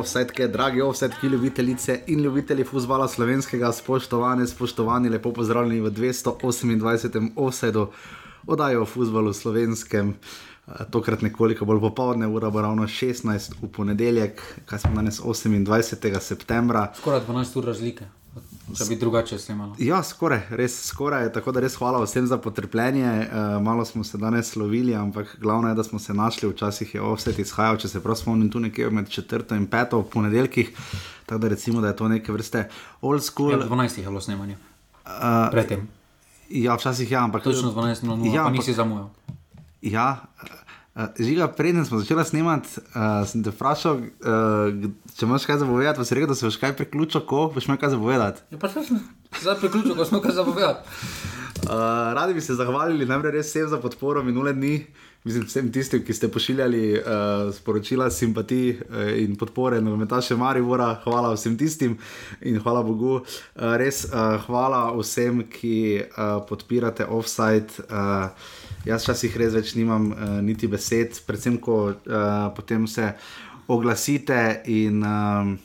Ovsetke, drage ovsetke, ljubitelice in ljubitelji futbola slovenskega, spoštovane, spoštovani, lepo pozdravljeni v 228. ovsedu oddajo o futbalu slovenskem. Eh, tokrat nekoliko bolj popoldne, ura bo ravno 16 v ponedeljek, kaj smo danes 28. septembra. Skoraj 12 ur razlike. Če bi drugače snimali. Ja, skoraj, res skoraj. Tako da res hvala vsem za potrpljenje. Uh, malo smo se danes slovili, ampak glavno je, da smo se našli. Včasih je offset izhajal, če se prav spomnim, tu nekje med četrto in peto v ponedeljkih. Tako da recimo, da je to neke vrste old school. Ja, 12 je bilo snemanje. Uh, Predtem. ja, včasih ja, ampak Točno 12, no, no, Ja, pa ampak- nisi zamujal. Ja, uh, žiga, preden smo začeli snemati, uh, sem te vprašal, uh, če imaš kaj zapovedati, pa si rekel, da se boš kaj priključil, ko boš imel kaj zapovedati. Ja, pa še sem zdaj priključil, ko smo kaj zapovedali. Uh, radi bi se zahvalili najprej res vsem za podporo minule dni. Mislim, vsem tistim, ki ste pošiljali uh, sporočila simpatij uh, in podpore na Metaše Marivora, hvala vsem tistim in hvala Bogu. Uh, res uh, hvala vsem, ki uh, podpirate offside. Uh, jaz včasih res več nimam uh, niti besed, predvsem ko uh, potem se oglasite in. Um,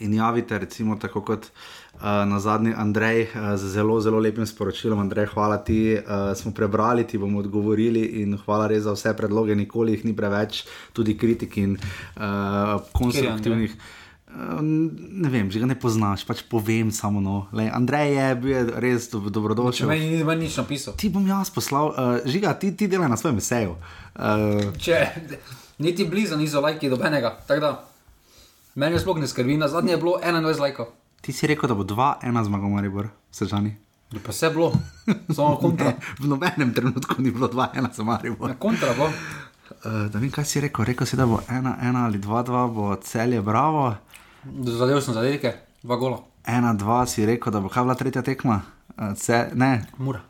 in javite, recimo tako kot uh, na zadnji Andrej uh, z zelo, zelo lepim sporočilom. Andrej, hvala ti, uh, smo prebrali, ti bomo odgovorili in hvala res za vse predloge, nikoli jih ni preveč, tudi kritik in uh, konstruktivnih. Uh, Ne vem, že ga ne poznaš, pač povem samo no. Lej, Andrej je bil je res do, Če dobrodošel. meni ni meni nič napisal. Ti bom jaz poslal, uh, žiga, ti, ti delaj na svojem eseju. Uh, Če niti blizu niso lajki dobenega. Tako da, meni sploh ne skrbi, na zadnje je bilo 21 lajkov. ti si rekel, da bo 2-1 zmagal Maribor, sežani. Je Pa vse bilo, samo kontra. V nobenem trenutku ni bilo 2-1 za Maribor. Ja, kontra bo. Uh, da vem, kaj si rekel. Rekel si, da bo 1-1 ali 2-2, bo celje bravo. Zadev sem zadelke, dva gola. 1-2 si rekel, da bo kaj bila tretja tekma. Ce, ne, Mura.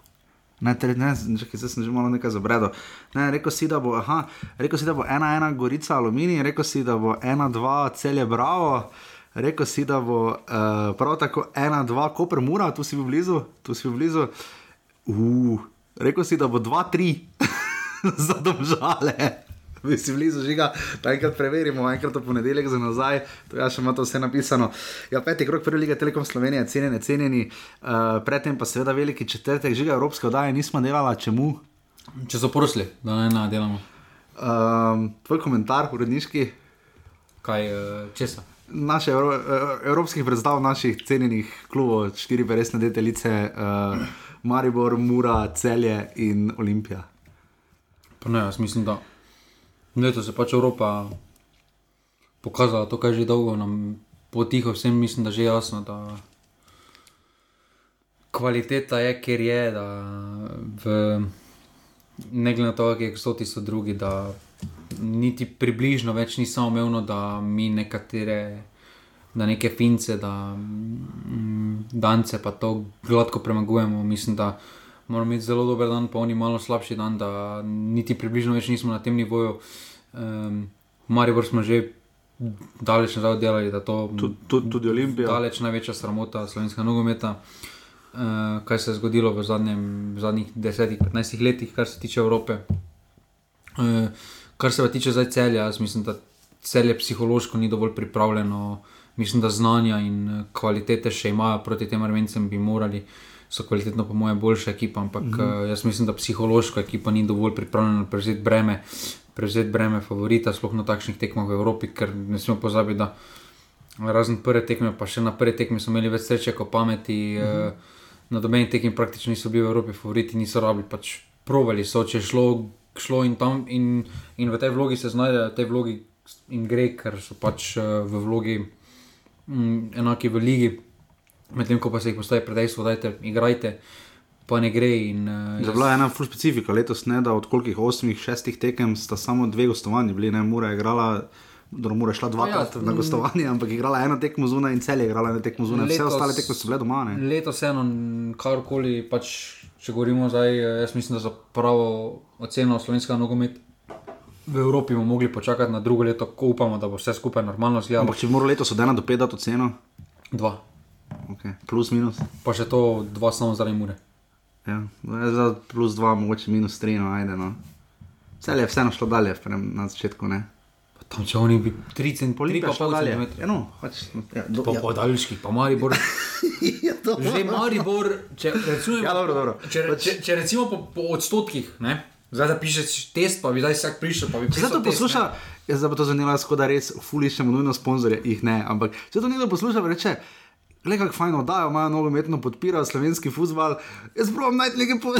ne, tre, ne, čakaj, zdaj sem že malo nekaj zabredel. Ne, rekel si, da bo, aha, rekel si, da bo 1-1 Gorica Aluminij, rekel si, da bo 1-2 celje bravo. Rekel si, da bo uh, prav tako 1-2 Koper Mura, tu si bil blizu, tu si bil blizu. Uh, rekel si, da bo 2-3 za domžale. Vi si blizu žiga, da enkrat preverimo, enkrat v ponedeljek za nazaj, to ja še imate vse napisano. Ja, peti krok prve lige Telekom Slovenije, cenjeni, cenjeni, uh, predtem pa seveda veliki četrtek, žiga Evropske oddaje nismo delali, čemu? Če so porosli, da ne nadelamo. Um, tvoj komentar, uredniški, Kaj, eh, česa? naše evro, eh, evropskih predstav, naših cenjenih klubov, štiri resne deteljice, uh, Maribor, Mura, Celje in Olimpija. Pa ne, jaz mislim, da letos je pač Evropa pokazala to, kar je že dolgo nam potiho, vsem mislim, da je že jasno, da kvaliteta je, ker je, da v, ne glede na to, kakšni stoti so drugi, da niti približno več ni samoumevno, da mi nekatere. Da neke fince, da mm, dance pa to gladko premagujemo. Mislim, da moramo imeti zelo dober dan, pa oni malo slabši dan, da niti približno več nismo na tem nivoju. Um, Maribor smo že daleč nazaj delali, da to Tud, tud, tudi Olimpija. daleč največja sramota slovenskega nogometa. Uh, kaj se je zgodilo v, zadnjem, v zadnjih 10-15 letih, kar se tiče Evrope. Uh, kar se pa tiče zdaj celja, jaz mislim, da celje psihološko ni dovolj pripravljeno. Mislim, da znanja in eh, kvalitete še imajo proti tem armencem, bi morali, so kvalitetno, po mojem, boljša ekipa, ampak mm -hmm. jaz mislim, da psihološko ekipa ni dovolj pripravljena prevzeti breme, prevzeti breme favorita, sploh na takšnih tekmah v Evropi, ker ne smemo pozabiti, da razen prve tekme, pa še na prve tekme smo imeli več sreče kot pameti. Mm -hmm. na dobeni tekmi praktično niso bili v Evropi favoriti, niso rabili, pač provali so, če je šlo, šlo in tam in, in v tej vlogi se znajdejo, v tej vlogi in gre, ker so pač uh, v vlogi mm, enaki v ligi, medtem ko pa se jih postavi predejstvo, da igrajte, pa ne gre. In, uh, Je bila ena ful specifika letos, ne, da od kolikih osmih, šestih tekem sta samo dve gostovanji bili, ne, Mura je igrala. Dobro, mora šla dvakrat Ja, na gostovanje, ampak je igrala eno tekmo zunaj in cel je igrala eno tekmo zunaj. Vse ostale tekme so bile doma. Ne? Letos eno, karkoli, pač, če govorimo zdaj, eh, jaz mislim, da za pravo oceno slovenskega nogometa v Evropi bomo mogli počakati na drugo leto, ko upamo, da bo vse skupaj normalno izgledalo. Ampak če bi moral letos od 1 do 5 dati oceno, Dva, okay. plus minus. pa še to dva samo zaradi mure. Ja. zdaj Za plus 2, mogoče minus 3, no ajde. No. Cel je vseeno šlo dalje, prem, na začetku ne. Pa Tam če oni bi 3 cm, Olimpija šla dalje. cm. Ja, no, pač, ja, do, Po ja. podaljških, pa Maribor. ja, dobro. Že Maribor, če recimo, Ja, dobro, dobro. Če, Pač- če, če recimo po, po odstotkih, ne? zdaj da pišeš test, pa bi zdaj vsak prišel, pa pisal to test, posluša, jaz zdaj pa to zanima, skoda res fuliščemo nujno sponzorje, jih ne, ampak če to nekdo posluša, pa reče, le kako fajno oddajo, imajo nogometno podpirajo slovenski futbal, jaz provam najti neke po-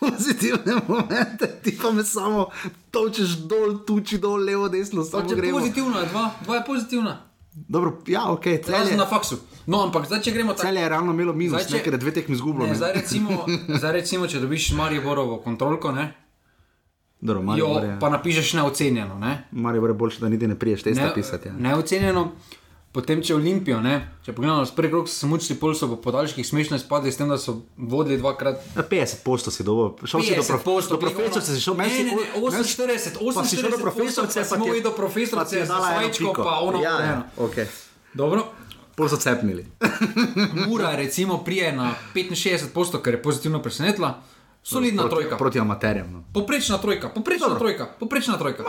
pozitivne momente, ti pa me samo točeš dol, tuči dol, levo, desno, Pa Če je gremo. pozitivna, je dva, dva je pozitivna. Dobro, ja, ok, Razen celje, na faksu. No, ampak zdaj, če gremo tako. celje je realno imelo minus, Zdaj, če- nekaj, da dve tekmi izgubilo. Ne, ne. zdaj, recimo, zdaj recimo, če dobiš Mariborovo kontrolko, ne, Dobro, jo pa napišeš neocenjeno. Ne, Maribor je boljše, da niti ne priješ testa ne, pisati. Ja. neocenjeno. Potem, če Olimpijo, ne, če pogledamo, prvi krok so mučili, pol so po podaljških smešno izpadli, s tem, da so vodili dvakrat. Ja, 50 posto si dobil, šel si do, prof, 50 posto, do profesorca, si šel ne, meni ne, ne, 48, Pa si šel do 48 profesorce, pa smo iti do eno svajčko, pa ono. Ja, ja, okay. Dobro. Pol so cepnili. Mura recimo prije na 65 posto, kar je pozitivno presenetila. Solidna proti, trojka. Proti amaterjem. No. Poprečna trojka, poprečna Dobro. trojka, poprečna trojka.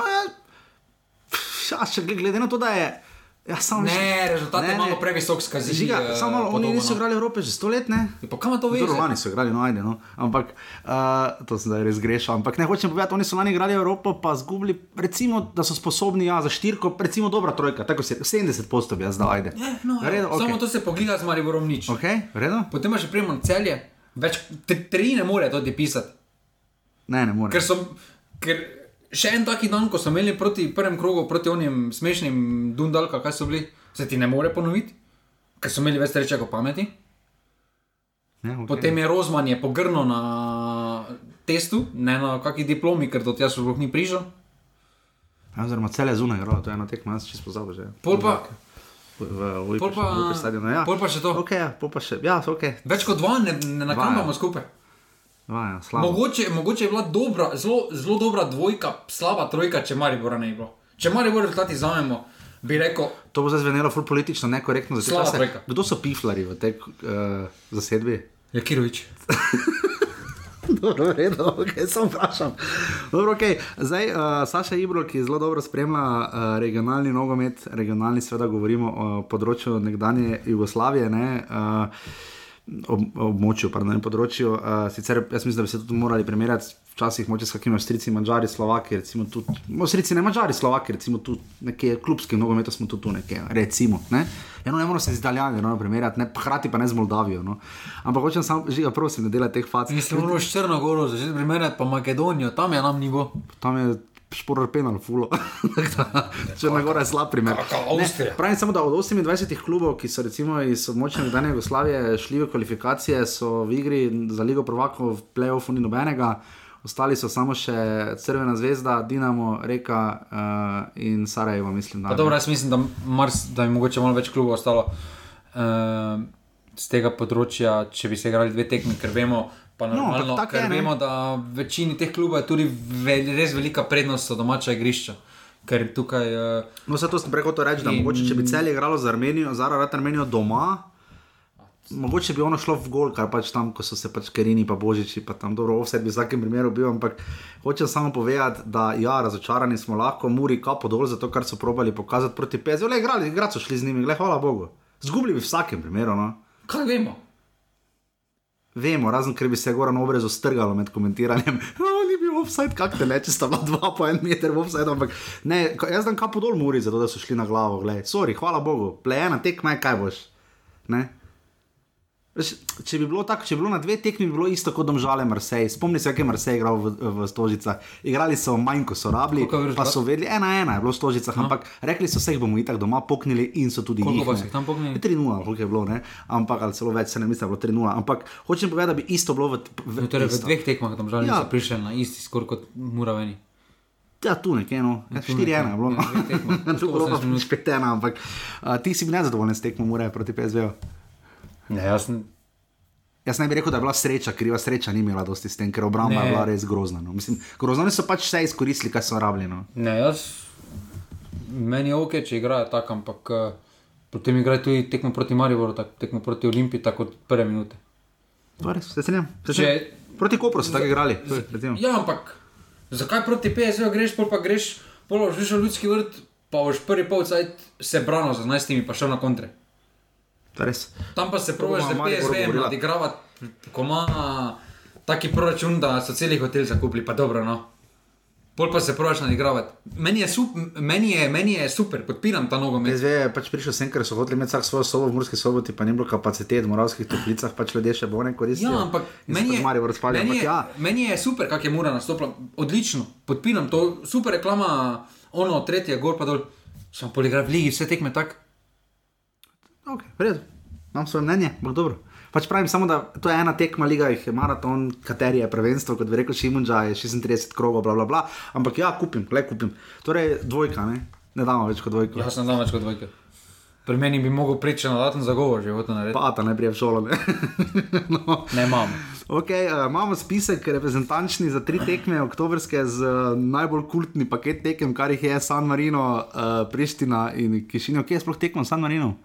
Ja, če gl- glede na to, da je. Ja, samo Ne, rezultat je malo previsok skazi. Žiga, eh, samo malo, oni podobno, niso no. igrali Evrope že sto let, ne? Ja, Pa kam to veze? Dobro, lani so igrali, no ajde, no. Ampak uh, to sem zdaj res grešil. Ampak ne hočem povedati, oni so lani igrali Evropo, pa zgubili, recimo, da so sposobni, ja, za štirko, recimo dobra trojka, tako se 70 posto bi jaz dal, ajde. Je, no, V redu, okay. Samo to se pogleda z Mariborom nič. Okay. Redu? Potem imaš še prejmo celje, več tri, ne more to pisati. Ne, ne morem. Ker so, ker še en taki dan, ko so imeli proti prvem krogu, proti onim smešnim Dundalka, kaj so bili, se ti ne more ponoviti, ker so imeli več sreče kot pameti. Ne, okay. Potem je Rozman je pogrnil na testu, ne na kakšni diplomi, ker do tega sploh ni prišel. Ja, oziroma, cele zunaj, igral, to je ena tekma, jaz čisto pozabil že. Pol pa, v, v stadionu. Ja. pol pa še to. Ok, ja, pa še. Ja, ok. več kot dva ne, ne ja. skupaj. Dva, ja, slabo. Mogoče, mogoče je bila dobra, zelo, zelo dobra dvojka, slaba trojka, če Maribora ne bi bilo. Če Maribor rezultati zamemo, bi rekel, To bo zdaj zvenelo ful politično, nekorektno. za trojka. Kdo so piflari v tej uh, zasedbi? Jakirovič. Dobro, redo, okay, samo vprašam. Dobro, okay. Zdaj, uh, Saša Ibro, ki zelo dobro spremlja uh, regionalni nogomet, regionalni, seveda govorimo o področju nekdanje Jugoslavije. Ne, uh, Ob, območju, pardon, ne področju. Uh, sicer jaz mislim, da bi se tudi morali primerjati včasih moče s kakimi avstrijci, mačari, slovaki, recimo tudi, avstrijci, ne mačari, slovaki, recimo tudi nekje klubskim nogometom smo tudi tu nekje, recimo. Ne, ja, no, ne moramo se z italijani no, primerjati, ne, hkrati pa ne z Moldavijo. No. Ampak hočem samo, žiga, prosim, ne delaj teh fac. Mislim, moramo s Črnogoro začeti primerjati pa Makedonijo, tam je nam nivo. Tam je šporor penal, fulo. Črna Gora je slab primer. Ne. Pravim samo, da od 28 klubov, ki so recimo iz območja nekdanje Jugoslavije šli v kvalifikacije, so v igri za Ligo Prvakov v play-offu ni nobenega. Ostali so samo še Crvena zvezda, Dinamo, Reka uh, in Sarajevo, mislim. Da, Pa dobro, jaz mislim, da, mars, da je mogoče malo več klubov ostalo uh, z tega področja, če bi se igrali dve tekmi, ker vemo, pa No, normalno, no, je, ker ne. vemo, da v večini teh klubov je tudi ve, res velika prednost so domača igrišča. Ker tukaj, uh, No, zato sem prej hotel reči, da In- mogoče, če bi celje igralo za Armenijo, za Armenijo doma. Mogoče bi ono šlo v gol, kar pač tam, ko so se pač Kerini, pa Božiči, pa tam dobro, vse bi v vsakem primeru bil, ampak hočem samo povedati, da ja, razočarani smo lahko, Muri kapo dol za to, kar so probali pokazati proti PSV, le igrali, igrati so šli z njimi, le hvala Bogu. Zgubili bi v vsakem primeru, no. kaj vemo? Vemo, razen ker bi se Goran obrezo strgalo med komentiranjem. No, ni bil offside, kak te leče, sta bila dva po en meter v offside, ampak ne, jaz dan kapo dol Muri, zato da so šli na glavo, gledaj, sorry, hvala Bogu, plejena tekma je, kaj boš. Ne? Če bi bilo tako, če bi bilo na dve tekmi, bi bilo isto kot domžale Marseille. Spomni se, kaj je Marseille igral v, v Stožicah. Igrali so manj, ko so rabili, pa so vedeli, ena ena je bilo v Stožicah, no. ampak rekli so, vse jih bomo itak doma poknili in so tudi jih. pa ne. so jih tam poknili? 3-0, koliko je bilo, ne? ampak ali celo več, se ne mislim, da je bilo 3-0. Ampak hočem povedati, da bi isto bilo v, v, No, torej, v isto. dveh tekmah žal Ja. niso prišli na isti skor kot Muraveni. Ja, tu nekje, no. Ja, tu 4-1 je bilo. Ja. No. Tu je bilo 18 pa minut. 5-1, ampak uh, ti si bil nezadovoljen s tekmo Mure proti PSV. Ne, jaz sem. Jaz ne bi rekel, da je bila sreča, kriva sreča ni imela dosti s tem, ker obramba Ne. je bila res grozna. No. Mislim, grozno so pač vse izkoristili, kar so rabili. No. Ne, jaz. Meni je ok, če igrajo tako, ampak uh, potem igrajo tudi tekmo proti Mariboru, tak, tekmo proti Olimpiji, tako od prve minute. To res, se strinjam. Proti Kopru so tako igrali. je. Ja, ampak zakaj proti PSV greš, pol pa greš, pol pa greš v ljudski vrt, pa boš prvi pol cajt se branil z 11, pa šel na kontre. Je res. Tam pa se bomo za Mariboru PSV odigravati, ko ima taki proračun, da so celi hotel zakupili, pa dobro, no. Pol pa se probiš nadigravati. Meni je, sup, meni, je, meni je super, podpiram ta nogomet. PSV je pač prišel sem, ker so hoteli imeti vsak svojo sobo v Murski soboti, pa ni bilo kapacitet v moravskih toplicah, pač ljudje še bolj ne koristijo. Ja, ampak meni pač je, spali, meni, ampak je, ja. meni je super, kak je mura nastopila. Odlično, podpiram to, super reklama, ono, tretje, gor pa dol. Sem poligral v ligi, vse tekme tako. Ok, v redu. Imam svoje mnenje, ampak dobro. Pač pravim samo, da to je ena tekma, liga jih je maraton, kateri je prvenstvo, kot bi rekel Šimunča, je 36 krogov, bla, bla, bla. Ampak ja, kupim, le kupim. Torej, dvojka, ne, ne damo več kot dvojko. Jaz sem tam več kot dvojke. Pri meni bi mogel priti na daten zagovor, že hotel narediti. Pa ta ne prije v šolo. Ne? no. Ne imam. Okay, uh, imamo spisek reprezentančni za tri tekme, oktobrske, z uh, najbolj kultni paket tekem, kar jih je San Marino, uh, Priština in Kišinjo. Kje je sploh tekmo San Marino?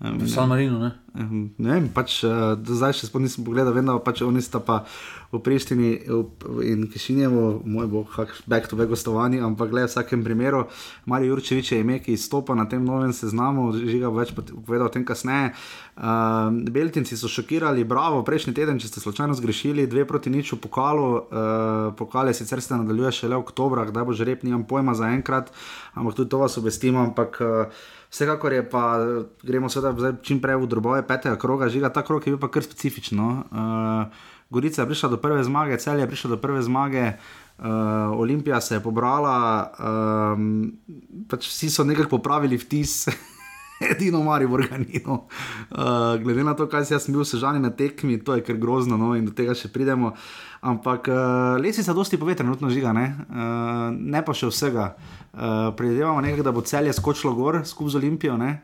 Um, San Marino, ne? Um, Ne vem, pač, uh, zdaj še sploh nisem pogledal, vem, da pač oni sta pa v Prištini v- in Kišinjevo, moj bog, back to back gostovanje, ampak gled v vsakem primeru. Marijo Jurčevič je ime, ki izstopa na tem novem seznamu, že ga bo več povedal o tem kasneje. Uh, Beltinci so šokirali, bravo, prejšnji teden, če ste slučajno zgrešili, dve proti nič v pokalu, uh, pokale sicer se nadaljuje šele v oktobra, kdaj bo že rep, nimam pojma za enkrat, ampak tudi to vas obvestimo, ampak uh, Vsekakor je pa, gremo zdaj čim prej v drobove petega kroga, žiga ta krog je bil pa kar specifičen. No. Uh, Gorica je prišla do prve zmage, cel je prišla do prve zmage, uh, Olimpija se je pobrala, um, pač vsi so nekako popravili vtis. Edino Maribor ga ni. No. Uh, glede na to, kaj si jaz bil sežani na tekmi, to je kar grozno no, in do tega še pridemo. Ampak uh, lesica dosti pove, trenutno žiga, ne, uh, ne pa še vsega. Uh, Predvidevamo nekaj, da bo celje skočilo gor skupaj z Olimpijo. Ne.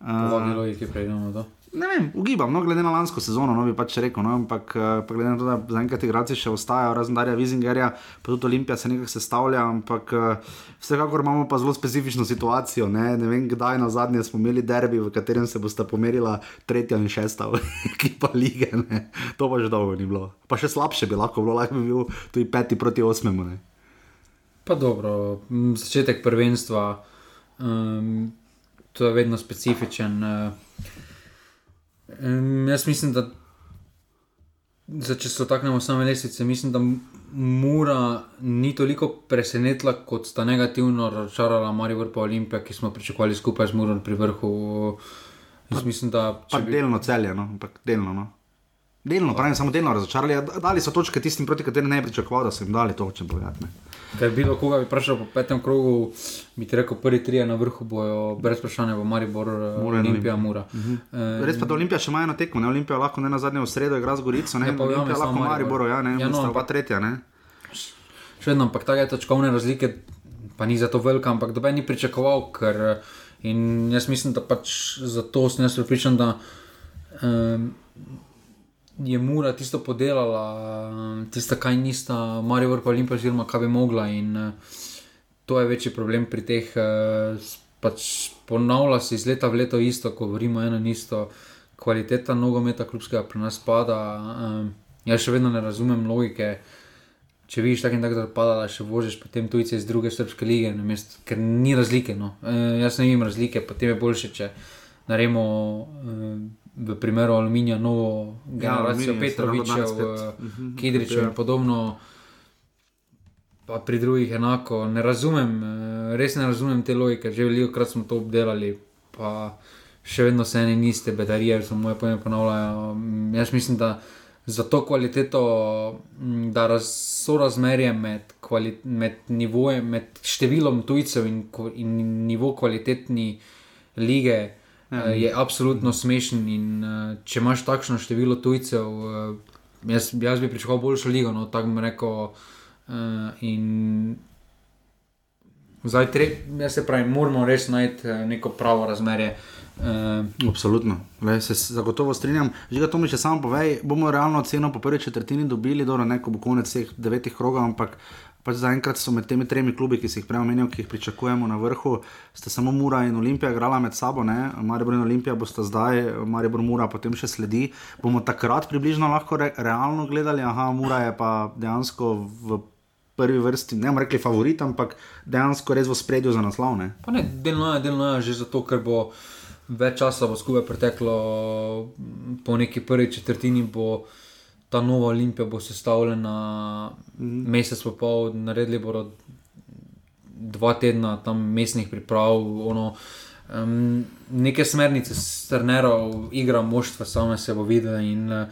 Uh, vodni logiki prejdemo to. ne vem, ugibam, no, glede na lansko sezono, no bi pač rekel, no, ampak uh, pa glede na to, da zaenkrat igralci še ostajajo, razen Darja Vizingerja, pa tudi Olimpija se nekako sestavlja, ampak uh, vsekakor imamo pa zelo specifično situacijo. Ne, ne vem, kdaj na zadnje smo imeli derbi, v katerem se bosta pomerila tretja in šesta ekipa lige. Ne. To pa že dolgo ni bilo. Pa še slabše bi lahko bilo, lahko bi bil tudi peti proti osmemu. Ne. Pa dobro, začetek prvenstva, um, to je vedno specifičen. Um, jaz mislim, da zdaj, če se dotaknemo same lestvice, mislim, da Mura ni toliko presenetila, kot sta negativno razočarala Maribor pa Olimpija, ki smo pričakovali skupaj z Murom pri vrhu. Jaz mislim, da Pa če bi, delno celje, no, ampak delno. No. Delno, pravim, samo delno razočarali. Dali so točke tistim, proti katerim ne bi pričakoval, da so jim dali to, hočem povedati. Ne. ker bilo koga bi vprašal po petem krogu, bi ti rekel, prvi trije na vrhu bojo brez vprašanja, bo Maribor, in Olimpija, Mura. Uh -huh. Res pa da Olimpija še ima eno tekmo, ne Olimpija lahko ne na zadnje v sredo igra z Gorico, ne Ja, pa Olimpija lahko Maribor. ja, ne, Ja, no, pa tretja, ne. Še vedno, ampak take točkovne razlike, pa ni zato velika, ampak doben ni pričakoval. Ker, in jaz mislim, da pač zato sem jaz pripričan, da um, je Mura tisto podelala, tisto, kaj nista, Marijo pa Olimpija, oziroma kaj bi mogla. In uh, to je večji problem pri teh. Uh, pač ponavlja se iz leta v leto isto, ko govorimo eno in isto. Kvaliteta nogometa klubskega pri nas pada. Um, jaz še vedno ne razumem logike če vidiš tako in tako, da pada, da še voziš potem tujce iz druge srpske lige, namesto, ker ni razlike. No. E, jaz ne vidim razlike, potem je boljše, če naredimo e, v primeru aluminija novo generacijo ja, Aluminij je seveda Petrovičev, danes spet. uh, Kidričev in podobno. Pa pri drugih enako, ne razumem, eh, res ne razumem te logike, že veliko krat smo to obdelali, pa še vedno se ene in iste bedarije, so moje pojme ponavljajo. Mm, Jaz mislim, da za to kvaliteto, mm, da raz, so razmerje med, med, nivojem, med številom tujcev in, in nivo kvalitetni lige. Ja. Je absolutno smešen, in uh, če imaš takšno število tujcev, uh, jaz, jaz bi pričakoval boljšo ligo. No, tako bi rekel. Uh, in zdaj, tre, jaz se pravi, moramo res najti eh, neko pravo razmerje. Uh, Absolutno, Le, se zagotovo strinjam. Že to mi še samo povej, bomo realno ceno po prvi četrtini dobili, dobro, ne, ko bo konec vseh devetih krogov, ampak pač zaenkrat so med temi tremi klubi, ki si jih prej omenil, ki jih pričakujemo na vrhu, sta samo Mura in Olimpija igrala med sabo, ne? Maribor in Olimpija bosta zdaj, Maribor Mura potem še sledi. Bomo takrat približno lahko re, realno gledali, aha, Mura je pa dejansko v prvi vrsti, ne bomo rekli favorit, ampak dejansko res v spredju za naslov. Ne? Pa ne, delno je, delno je že zato, ker bo več časa bo skupaj preteklo, po neki prvi četrtini bo ta nova Olimpija bo sestavljena mm. mesec pa pol, naredili bodo dva tedna tam mestnih priprav, ono, um, neke smernice, strnerov, igra moštva, samo se bo videl. In,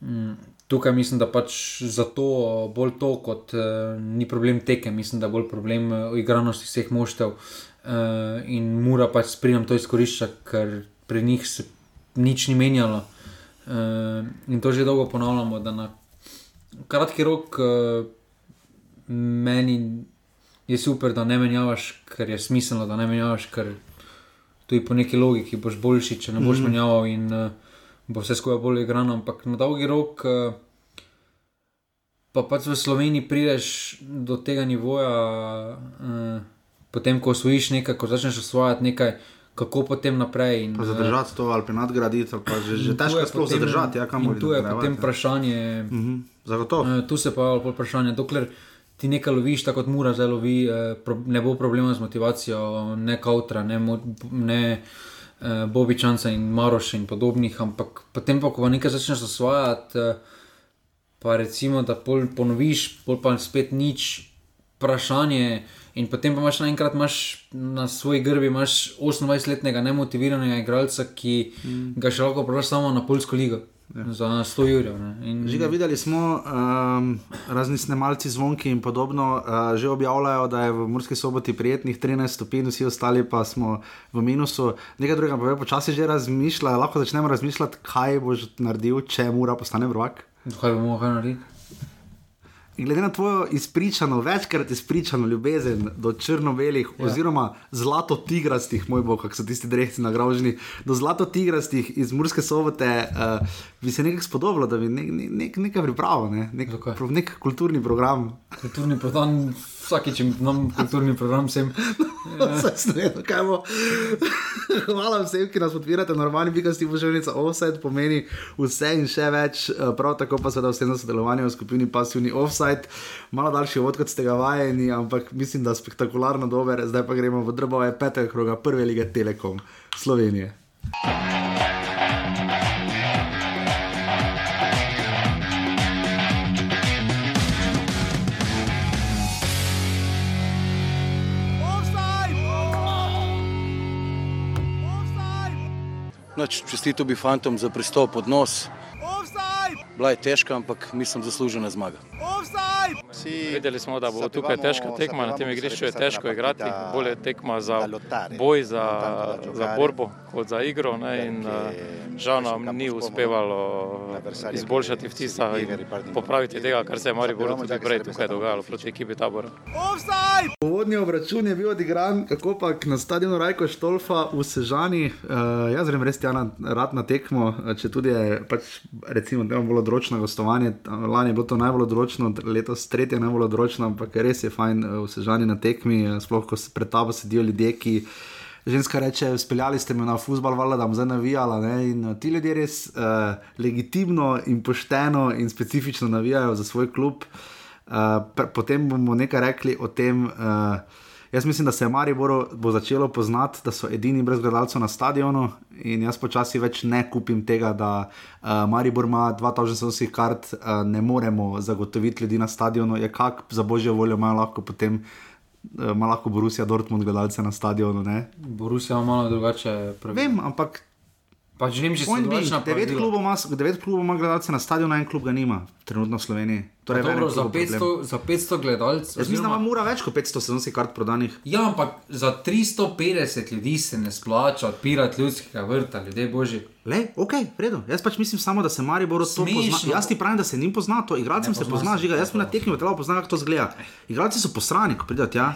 um, tukaj mislim, da pač zato bolj to, kot uh, ni problem teke, mislim, da bolj problem uh, igranosti vseh moštev uh, in mora pač sprijemati to izkorišča, ker pri njih se nič ni menjalo. Uh, in to že dolgo ponavljamo, da na kratki rok uh, meni je super, da ne menjavaš, ker je smiselno, da ne menjavaš, ker tudi po neki logiki boš boljši, če ne boš mm. menjaval in uh, bo vse skupaj bolj igrano. Ampak na dolgi rok, uh, pa pač v Sloveniji prideš do tega nivoja, uh, potem ko osvojiš nekaj, ko začneš osvojati nekaj. Kako potem naprej? In, zadržati to ali nadgraditi, pa že, že težko je sploh zadržati. Ja, tu je potem vprašanje. Uh -huh. Zagotovo. Tu se pa je vprašanje, dokler ti nekaj loviš, tako kot mora zdaj lovi, eh, ne bo problema z motivacijo, ne kautra, ne, ne eh, Bobičanca in Maroša in podobnih, ampak potem pa, ko nekaj začneš osvajati, eh, pa recimo, da pol ponoviš, pol pa spet nič, vprašanje. In potem pa imaš naenkrat na svoji grbi 28-letnega nemotiviranega igralca, ki mm. ga še lahko prosi samo na Poljsko ligo. Ja. Za 100 jurjev. In... Že ga videli smo, um, razni snemalci zvonki in podobno, uh, že objavljajo, da je v Murski soboti prijetnih 13 stopinj, vsi ostali pa smo v minusu. Nekaj drugega pa je počasi že razmišljati, lahko začnemo razmišljati, kaj boš naredil, če mora postane vrvak. Kaj bomo lahko naredili? In glede na tvojo izpričano, večkrat izpričano ljubezen do črno-belih, ja. oziroma zlato-tigrastih, moj bog, kako so tisti drehci nagraženi, do zlato-tigrastih iz Murske sobote, uh, bi se nekaj spodobilo, da bi nek, nek, nekaj pripravil, ne? nek, nek kulturni program. Kulturni program vsakič imam kulturni program, sem. Hvala vsem, ki nas podpirate, normalni bigasti poželjnica offside pomeni vse in še več, eh, prav tako pa seveda vse na sodelovanje v skupini Passivni offside. Malo daljši od kot ste ga vajeni, ampak mislim, da spektakularno dober, zdaj pa gremo v drbove petega kroga prve lige Telekom Slovenije. Čestito bi fantom za pristop od nos. Bila je težka, ampak mislim, zaslužena zmaga. Videli smo, da bo tukaj težka tekma, na tem igrišču je težko igrati, bolje je tekma za boj, za, za borbo kot za igro. Ne, in, uh, žal nam ni uspevalo izboljšati vtisa in popraviti tega, kar se je Maribor tudi prej tukaj dogajalo proti ekipi tabora. Povodni obračun je bil odigran, kako pa na stadionu Rajko Štolfa v Sežani. Uh, jaz grem res tja na rad na tekmo, če tudi je pač, recimo, da imamo bolj odročno gostovanje. Lani je bilo to najbolj odročno, letos tretje najbolj odročno, ampak res je fajn uh, v Sežani na tekmi, uh, sploh ko pred tabo sedijo ljudje, ki ženska reče, speljali ste me na fusbal, vala, da bom zdaj navijala. Ne? In uh, ti ljudje res uh, legitimno in pošteno in specifično navijajo za svoj klub. Uh, potem bomo nekaj rekli o tem. Uh, Jaz mislim, da se je Maribor bo začelo poznati, da so edini brez gledalcev na stadionu, in jaz počasi več ne kupim tega, da uh, Maribor ima 2000 kart, uh, ne moremo zagotoviti ljudi na stadionu. Je kak za božjo voljo imajo lahko potem uh, ima lahko Borusija Dortmund gledalce na stadionu. Ne? Borusija ima malo drugače. Pravi. Vem, ampak. Pa že ne mislim, da to devet klubov, ima, devet klubov ima gledalce na stadionu, en klub ga nima, trenutno v Sloveniji. Torej, dobro, za, 500, za 500 gledalcev. Jaz mislim, da ima več kot 500 sezonskih kart prodanih. Ja, ampak za 350 ljudi se ne splača odpirati ljudskega vrta, ljudje božji. Le, ok, redo. Jaz pač mislim samo, da se Mari bo to poznal. Jaz ti pravim, da se njim pozna to, igralcem se pozna, žiga. Jaz sem na tekmi, da lahko poznam, kako to zgleda. Igralci so posrani, ko pridajo tja.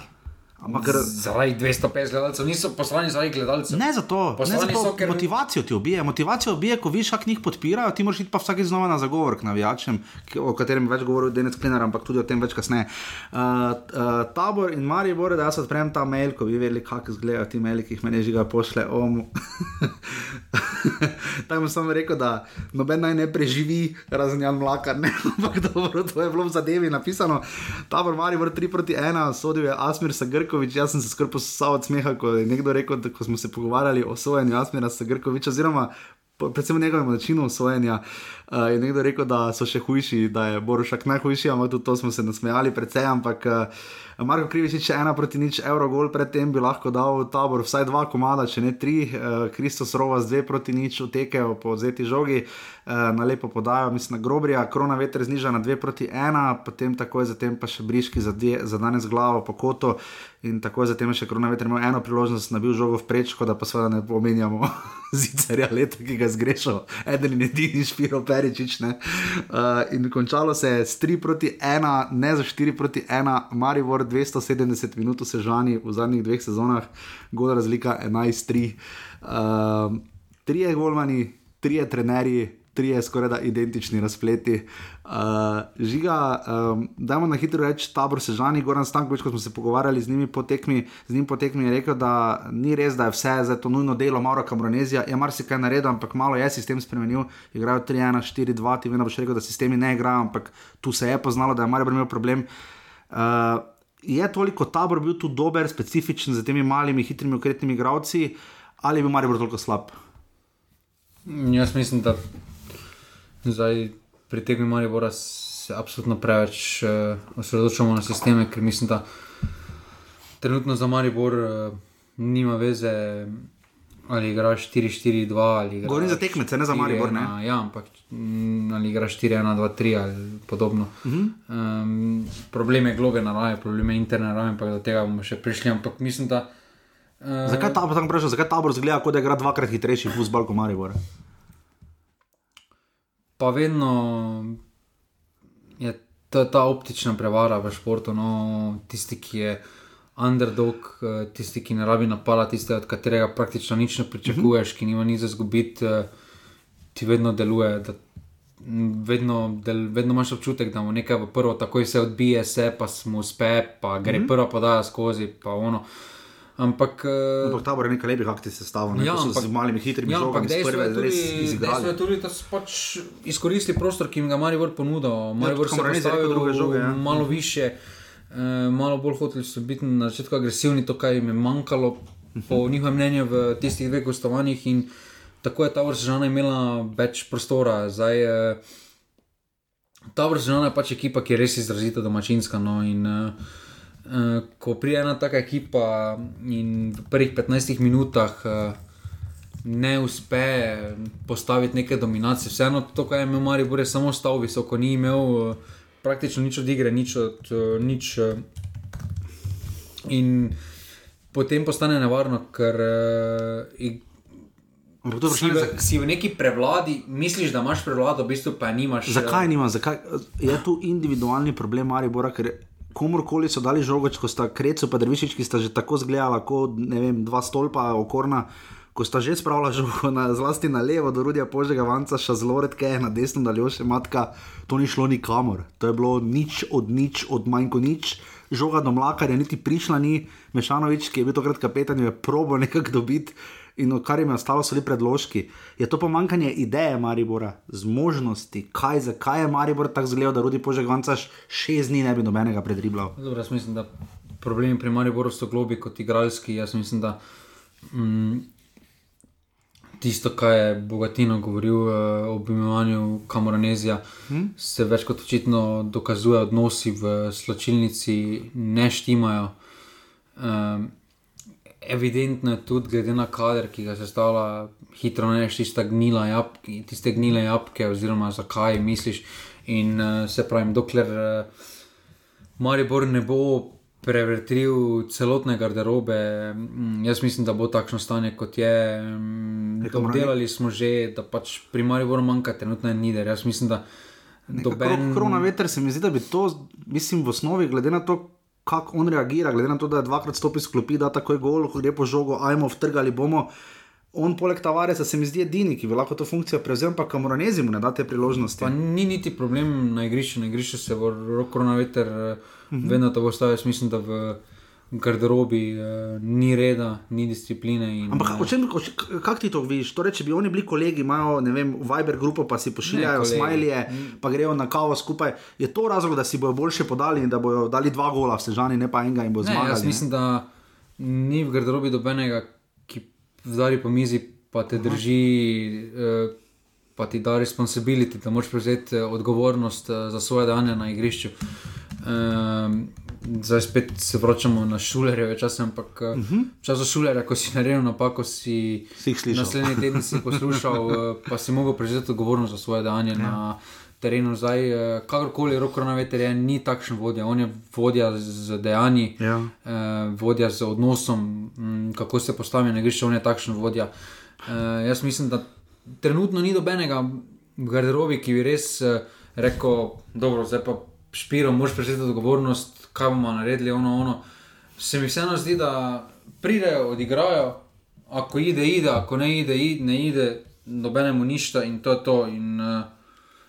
Ampak, zaradi 250 gledalcev, niso poslani zaradi gledalcev. Ne za to, ne za to so, ker... motivacijo ti ubije. Motivacijo ubije, ko viš, kak njih podpirajo, ti moraš iti pa vsakeč znova na zagovor k navijačem, o katerem več govoril Denis Klinar, ampak tudi o tem več kasneje. Uh, uh, tabor in Marijo Bore, da jaz odprem ta mail, ko bi vedeli, kako izgledajo ti maili, ki jih meni žiga pošle. Tam sem samo rekel, da noben naj ne preživi, razen Jan Mlaka, ne, ampak dobro, to je bilo v zadevi napisano. Tabor Marijo Bore 3 proti 1, sodil je Asmir Sagr. Grkovič, jaz sem se skrb posal od smeha, ko je nekdo rekel, da smo se pogovarjali o sojenju Asmira Grkoviča, oziroma predvsem o njegovem načinu sojenja, uh, je nekdo rekel, da so še hujši, da je Borušak najhujši, ampak tudi to smo se nasmejali precej, ampak uh, Marko Krivič, če ena proti nič, Eurogol, predtem bi lahko dal tabor vsaj dva komada, če ne tri, uh, Kristus Rova z dve proti nič, utekejo po vzeti žogi, uh, na lepo podajo, mislim, na grobrija, krona veter zniža na dve proti ena, potem takoj zatem pa še briški za, dje, za danes glavo po koto in takoj zatem še krona veter imel eno priložnost, da bi bil žogo v prečko, da pa seveda ne pomenjamo zicerja leta, ki ga zgrešil, eden in edini Špiro Peričič. Uh, in končalo se je s 3 proti 1, ne za 4 proti 1, Marivor 270 minut se žani v zadnjih dveh sezonah, gor razlika 11-3. Uh, trije golmani, trije trenerji, trije skoraj da identični razpleti. Uh, žiga, um, dajmo na hitro reči, tabor se žani, Goran Stankovič, ko smo se pogovarjali z njimi po tekmi, z njim po tekmi je rekel, da ni res, da je vse za to nujno delo, Mauro Kamronezija je marsikaj naredil, ampak malo je sistem spremenil, igrajo 3-1, 4-2, ti vedno boš rekel, da sistemi ne igrajo, ampak tu se je poznalo, da je Marijo imel problem. Uh, je toliko tabor bil tu dober, specifičen za temi malimi, hitrimi, ukretnimi igravci, ali je bil Marijo toliko slab? Jaz mislim, da zdaj pri tem Marijo se absolutno preveč uh, osredotočamo na sisteme, ker mislim, da trenutno za Maribor uh, nima veze. Ali igraš 4-4-2 ali igraš. Govorim za tekmece, ne za Maribor. Ne? Ja, ampak mm, ali igraš 4-1-2-3 ali podobno. Uh -huh. um, problem je globe narave, problem je interne narave, ampak do tega bomo še prišli. Ampak mislim, da. Uh, zakaj ta tabor, vprašam, zakaj tabor zgleda, kot da igra dvakrat hitrejši futbol kot Maribor? Pa vedno je to ta optična prevara v športu, no, tisti, ki je underdog, eh, tisti, ki ne rabi napala, tisti, od katerega praktično nič ne pričakuješ, ki nima nič za zgubiti, eh, ti vedno deluje. Vedno, del, vedno imaš občutek, da mu nekaj v prvo, tako se odbije, se pa mu uspe, pa gre mm -hmm. prva podaja skozi. Pa ampak, eh, ampak ta bo nekaj lepih akcij sestavljen, ja, z malimi hitrimi ja, žogami, so prve res izgrajene. Tudi, da so pač izkoristili prostor, ki jim ga Maribor ponudil. Maribor ja, se je postavil druge žoge. Ja. Malo više. Eh, malo bolj hoteli so biti na začetku agresivni, to, kar jim je manjkalo, po uh -huh. njihovem mnenju, v tistih dveh gostovanjih. In tako je ta vrsta imela več prostora. Zdaj, eh, ta vrsta je pač ekipa, ki je res izrazito domačinska. No, in, eh, eh, ko pride ena taka ekipa in v prvih 15 minutah. Eh, Ne uspe postaviti neke dominacije, vseeno to, kar je imel Marijo, je samo stal visoko, ni imel uh, praktično nič od igre, nič od uh, nič. Uh, in potem postane nevarno, ker uh, si, v, si v neki prevladi, misliš, da imaš prevlado, v bistvu pa nimaš. Zakaj nimaš? Zakaj? Je tu individualni problem, ali bora, ker komorkoli so dali žogoč, ko sta krecu, pa drvišič, ki sta že tako zgledala, kot dva stolpa, okorna ko sta že spravila žogo na, zlasti na levo, do rudija požega vanca, še zelo redke, na desno, da ljoše matka, to ni šlo nikamor. To je bilo nič od nič, od manj kot nič. Žoga do mlakarja, niti prišla ni, Mešanovič, ki je bil takrat kapetan, je probo nekako dobiti. In kar jim je ostalo, so bili predložki. Je to pomankanje ideje Maribora, zmožnosti, kaj, zakaj je Maribor tako zgledal, da rodi požeg vanca šest dni ne bi nobenega predribljal. Dobro, jaz mislim, da problemi pri Mariboru so globi kot igralski. Jaz mislim, da mm, tisto, kar je Bogatino govoril uh, o obimovanju Kamoranezija, hmm? se več kot očitno dokazuje, odnosi v sločilnici ne štimajo. Um, evidentno je tudi, glede na kader, ki ga sestavlja, hitro ne znaš tiste gnile jabke, tiste gnile jabke, oziroma zakaj misliš. In uh, se pravi, dokler uh, Maribor ne bo prevrtil celotne garderobe. Mm, jaz mislim, da bo takšno stanje, kot je. Mm, obdelali smo že, da pač pri Mariboru manjka trenutno nider. Jaz mislim, da. Doben... Krona veter se mi zdi, da bi to, mislim, v osnovi, glede na to, kako on reagira, glede na to, da je dvakrat stopil iz klopi, da tako je gol, ko gre po žogu, ajmo vtrgali bomo. On, poleg Tavaresa, se mi zdi edini, ki bi lahko to funkcijo prevzel, pa kamoranezi mu ne da te priložnosti. Pa ni niti problem na igrišču, na igrišču se bo roko na veter, uh -huh. vedno to bo stavil. Mislim, da v garderobi uh, ni reda, ni discipline. In, Ampak, uh, kako ti to vidiš? Torej, če bi oni bili kolegi, imajo vem, Viber grupo, pa si pošiljajo smajlije, pa grejo na kavo skupaj, je to razlog, da si bojo boljše podali in da bojo dali dva gola v sežani, ne pa enega in bo zmagal. Jaz mislim, da ni v garderobi dobenega zdaj po mizi, pa te drži, uh, pa ti da responsibility, da moraš prevzeti eh, odgovornost za svoje dejanja na igrišču. Um, zdaj spet se vračamo na šulerje, včasih, ampak uh -huh. čas za šulerje, ko si naredil napako, si, si jih slišal. Naslednji teden si poslušal, uh, pa si mogel prevzeti odgovornost za svoje dejanje. Ja terenu. Zdaj, eh, kakorkoli roko na veter je, ni takšen vodja. On je vodja z dejanji, ja. eh, vodja z odnosom, m, mm, kako se postavi na grišče. On je takšen vodja. Eh, jaz mislim, da trenutno ni dobenega v garderobi, ki bi res eh, rekel: dobro, zdaj pa špiro, moš prevzeti odgovornost, kaj bomo naredili, ono, ono. Se mi vseeno zdi, da pridejo, odigrajo. Ako ide, ide, ako ne ide, ide ne ide, nobenemu ništa in to je to. In, uh,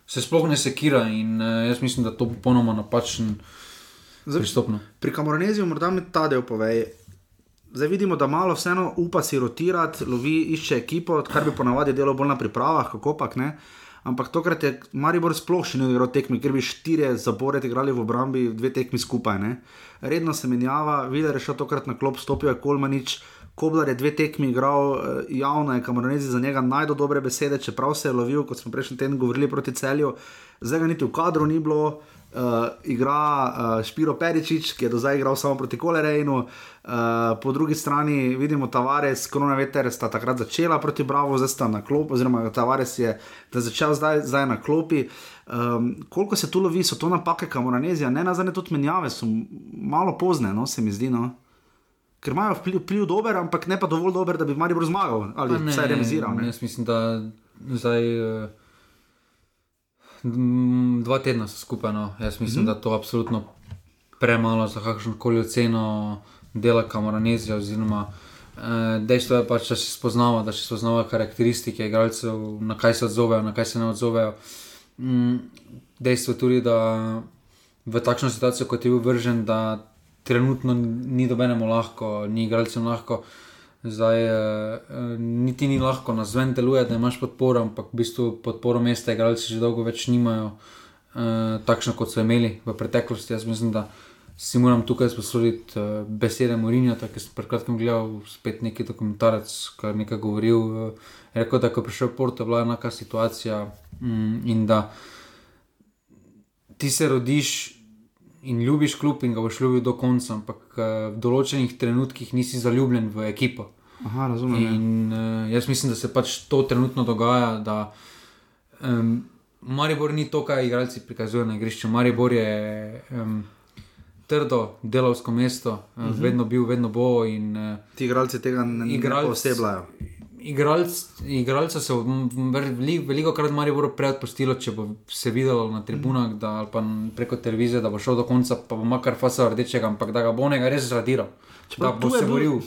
se sploh ne sekira in uh, jaz mislim, da to je popolnoma napačen pristop. No. Pri Kamoraneziju morda mi ta del pove. Zdaj vidimo, da malo vseeno upa si rotirati, lovi, išče ekipo, kar bi ponavadi delo bolj na pripravah, kako pač ne. Ampak tokrat je Maribor sploh še ni igral tekmi, ker bi štiri zapored igrali v obrambi, dve tekmi skupaj. Ne. Redno se menjava, videl je še tokrat na klop, stopil je Kolmanič, Koblar je dve tekmi igral, eh, javno je kamoranezi za njega najdo dobre besede, čeprav se je lovil, kot smo prejšnji teden govorili proti celju, zdaj ga niti v kadru ni bilo. Uh, igra uh, Špiro Peričič, ki je do zdaj igral samo proti Kolerejnu, uh, po drugi strani vidimo Tavares, Korona Veter sta takrat začela proti Bravo, zdaj sta na klopi, oziroma Tavares je začel zdaj, zdaj na klopi. Um, koliko se tu lovi, so to napake Kamoranezija, ne nazadnje tudi menjave, so malo pozne, no, se mi zdi. No ker imajo vpliv, vpliv dober, ampak ne pa dovolj dober, da bi Maribor zmagal ali vsaj remiziral. Ne? Jaz mislim, da zdaj. Uh, dva tedna so skupaj. No. Jaz mislim, mm -hmm. da to je absolutno premalo za kakšno koli oceno dela kamoranezija. Oziroma, uh, dejstvo je pač, da se spoznava, da se spoznava karakteristike igralcev, na kaj se odzovejo, na kaj se ne odzovejo. Mm, dejstvo je tudi, da v takšno situacijo, kot je bil vržen, da trenutno ni dobenemu lahko, ni igralcem lahko. Zdaj, uh, niti ni lahko na zven deluje, da imaš podporo, ampak v bistvu podporo mesta igralci že dolgo več nimajo, uh, takšno kot so imeli v preteklosti. Jaz mislim, da si moram tukaj sposoditi uh, besede Morinja, da sem pred kratkim gledal spet neki dokumentarec, ki je nekaj govoril. Uh, rekel, da ko je prišel Porto, je bila enaka situacija um, in da ti se rodiš in ljubiš klub in ga boš ljubil do konca, ampak uh, v določenih trenutkih nisi zaljubljen v ekipo. Aha, razumem. Ja. In uh, jaz mislim, da se pač to trenutno dogaja. Da, um, Maribor ni to, kar igralci prikazujejo na igrišču. Maribor je um, trdo, delovsko mesto, uh, uh -huh. vedno bil, vedno bo. In, uh, Ti igralci tega ne, ne posebljajo igralca se veliko, veliko krat mari bo preodpustilo, če bo se videlo na tribunah da, ali pa preko televizije, da bo šel do konca, pa bo makar fasa rdečega, ampak da ga bo nekaj res zradiral. Da bo se boril.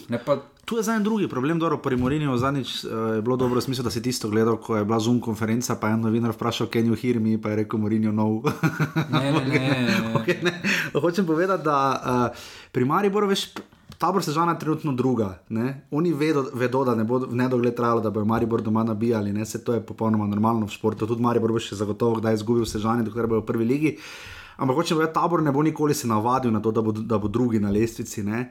Tu je zdaj en drugi problem, dobro, pri Morinju zadnjič uh, je bilo dobro, smisel, da si tisto gledal, ko je bila Zoom konferenca, pa je en novinar vprašal, kaj je Hir mi, pa je rekel Morinju nov. ne, ne, ne. ne. okay, ne. Hočem povedati, da uh, pri Mariboru veš tabor sežana je trenutno druga. Ne? Oni vedo, vedo, da ne bo v nedogled trajalo, da bojo Maribor doma nabijali, se to je popolnoma normalno v športu. Tudi Maribor bo še zagotovo, da je izgubil sežanje, dokler bo v prvi ligi. Ampak hoče povedati, tabor ne bo nikoli se navadil na to, da bo, da bo drugi na lestvici. Ne?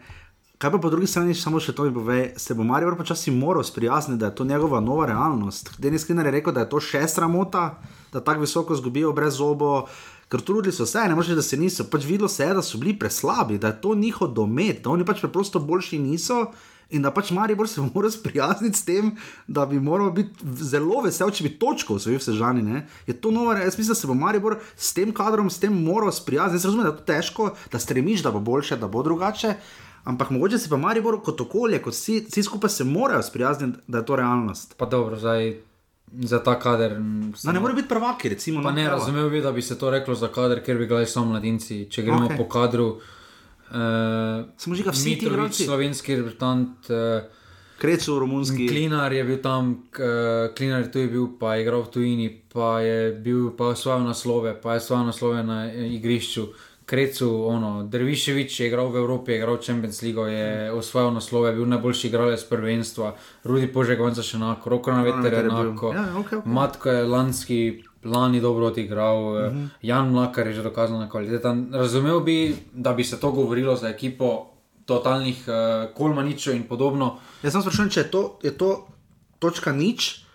Kaj pa po drugi strani, samo še to mi pove, se bo Marijo počasi moral sprijazniti, da je to njegova nova realnost. Denis Klinar je rekel, da je to še sramota, da tako visoko zgubijo brez zobo, ker trudili so se, ne moreš, da se niso, pač videlo se je, da so bili preslabi, da je to njihov domet, da oni pač preprosto boljši niso. In da pač Maribor se mora sprijazniti s tem, da bi moral biti zelo vesel, če bi točko osvojil vse žani. Ne? Je to novo, jaz mislim, da se bo Maribor s tem kadrom, s tem moral sprijazniti. Jaz razumem, da je to težko, da stremiš, da bo boljše, da bo drugače. Ampak mogoče se pa Maribor kot okolje, kot vsi, vsi skupaj se morajo sprijazniti, da je to realnost. Pa dobro, zdaj za ta kader. No, ne more biti prvaki, recimo. Pa ne razumel bi, da bi se to reklo za kader, ker bi gledali samo mladinci. Če gremo okay. po kadru, Uh, Samo že ga vsi igralci. slovenski reprezentant, uh, Krecu, romunski. Klinar je bil tam, uh, Klinar je tu je bil, pa je igral v tujini, pa je bil pa osvojil naslove, pa je osvojil naslove na igrišču. Krecu, ono, Derviševič je igral v Evropi, je igral Champions League, je osvojil naslove, bil najboljši igralec prvenstva, Rudi Požegonca še enako, Roko na veter je enako, Ja, okej, okej. Matko je lanski. Lani dobro odigral, uh Mhm. -huh. Jan Mlakar je že dokazal na kvaliteten. Razumel bi, da bi se to govorilo za ekipo totalnih uh, kolmaničev in podobno. Jaz sem sprašujem, če je to, je to točka nič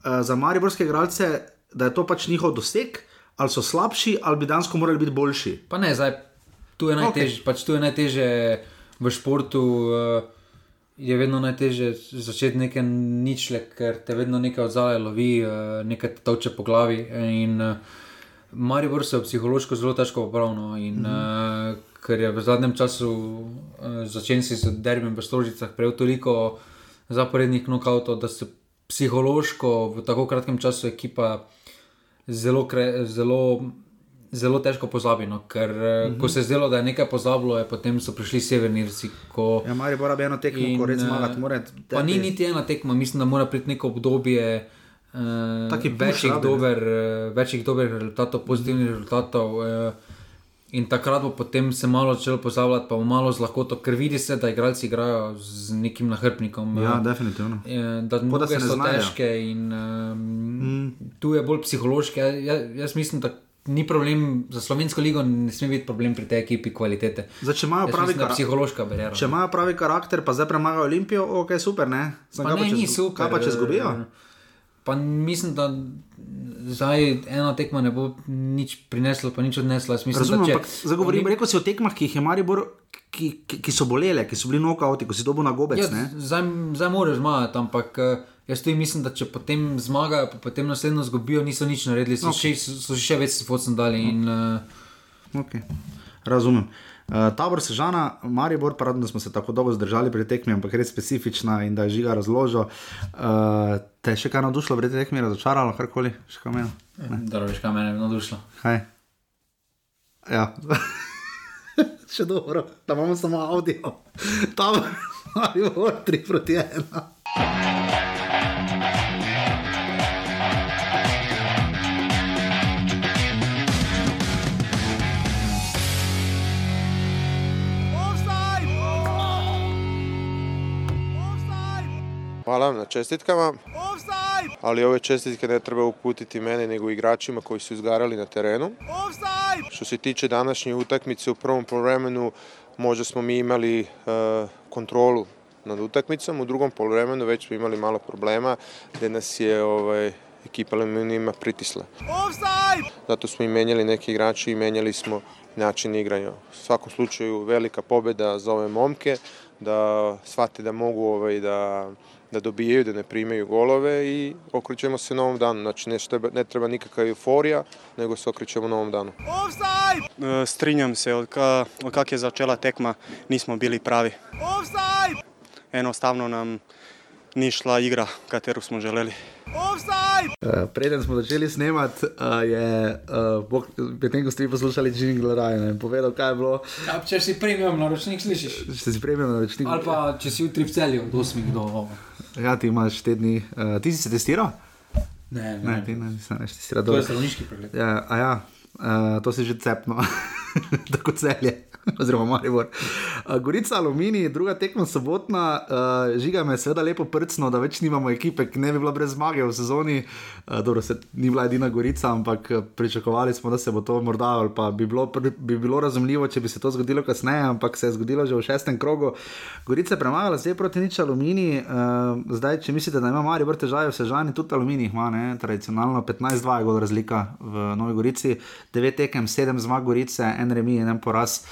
uh, za mariborske igralce, da je to pač njihov doseg, ali so slabši, ali bi dansko morali biti boljši. Pa ne, zdaj tu je najtežje. Okay. Pač tu je najtežje v športu. Uh, je vedno najtežje začeti nekaj ničle, ker te vedno nekaj odzale lovi, uh, nekaj te toče po glavi. In uh, Maribor se je psihološko zelo težko popravljal. In mm -hmm. ker je v zadnjem času začel si z derbijem v Stožicah prejel toliko zaporednih knockoutov, da se psihološko v tako kratkem času ekipa zelo, kre, zelo, zelo težko pozabi. No, ker mm -hmm. ko se je zdelo, da je nekaj pozabilo, je potem so prišli severnirci. Ko, Ja, Maribor rabi eno tekmo, In, ko eh, zmagati mora. Pa ni niti ena tekma, mislim, da mora priti neko obdobje. Uh, Taki push večjih, dober, uh, večjih dobrih rezultatov, pozitivnih rezultatov, uh, in takrat bo potem se malo začelo pozabljati, pa malo z lahkoto, ker vidi se, da igralci igrajo z nekim nahrbnikom. Ja, eh, definitivno. eh, Da da se so znajdejo. težke in um, mm. tu je bolj psihološki. Ja, ja, jaz mislim, da ni problem za slovensko ligo, ne sme biti problem pri tej ekipi kvalitete. Zdaj, če imajo pravi karakter, psihološka bariera. če imajo pravi karakter, pa zdaj premagajo Olimpijo, ok, super, ne? Samo Pa kaj ne, če ni super. Kaj pa če zgubijo? eh, Pa mislim, da zdaj ena tekma ne bo nič prinesla, pa nič odnesla. Mislim, Razumem, če, ampak zdaj govorim, rekel si o tekmah, ki jih je Maribor, ki, ki, ki so bolele, ki so bili nokauti, ko si dobil na gobec, ja, zdaj, zdaj moraš zmagati, ampak eh, jaz tudi mislim, da če potem zmagajo, pa potem naslednjo zgubijo, niso nič naredili, so, okay. še, so še več focen dali. In, uh, Okay. Razumem. Uh, tabor Sežana, Maribor, pa da smo se tako dolgo zdržali pri tekmi, ampak res specifična in da je žiga razložil. Uh, te je še kaj navdušilo pri tekmi, razočaralo, karkoli, še kaj meni? da veš, kaj mene je navdušilo. Kaj? Ja. še dobro, da imamo samo avdio. Tabor, Maribor, 3 proti 1. Hvala vam na čestitkama. Ali ove čestitke ne treba uputiti meni nego igračima koji su izgarali na terenu. Što se tiče današnje utakmice u prvom poluvremenu možda smo mi imali e, kontrolu nad utakmicom, u drugom poluvremenu već smo imali malo problema gdje nas je ovaj, ekipa Aluminijima pritisla. Zato smo i menjali neki igrači i menjali smo način igranja. U svakom slučaju velika pobjeda za ove momke, da shvate da mogu ovaj, da, da dobijaju, da ne primaju golove i okrećemo se novom danu. Znači ne treba, ne treba nikakva euforija, nego se okrećemo novom danu. E, Strinjam se, od, ka, od kak je začela tekma, nismo bili pravi. Enostavno nam ni šla igra, katero smo želeli. Uh, preden smo začeli snemati, uh, je uh, medtem ko ste vi poslušali Jingle Ryan in povedal, kaj je bilo, Ja, če si premium naročnik, slišiš. če si premijal na rečnik. Ali pa če si jutri v celju od 8 do. Ja, ti imaš te dni. Uh, ti si se testiral? Ne, ne, Ne, ti ne, nisem več testiral. To je Dobro. zdravniški pregled. Ja, a ja, uh, to si že cepno, tako celje. Oziroma, Maribor. Uh, Gorica, Aluminij, druga tekma sobotna, uh, žiga me seveda lepo prcno, da več nimamo ekipe, ki ne bi bila brez zmage v sezoni. Uh, dobro, se ni bila edina Gorica, ampak pričakovali smo, da se bo to morda, ali pa bi bilo, bi bilo razumljivo, če bi se to zgodilo kasneje, ampak se je zgodilo že v šestem krogu. Gorica je premagala zdaj proti nič Aluminij. Uh, zdaj, če mislite, da ima Maribor težave v Sežani, tudi Aluminij ima, ne? tradicionalno 15-2 je gol razlika v Novi Gorici, 9 tekem, 7 zmag Gorice, en remi, en poraz.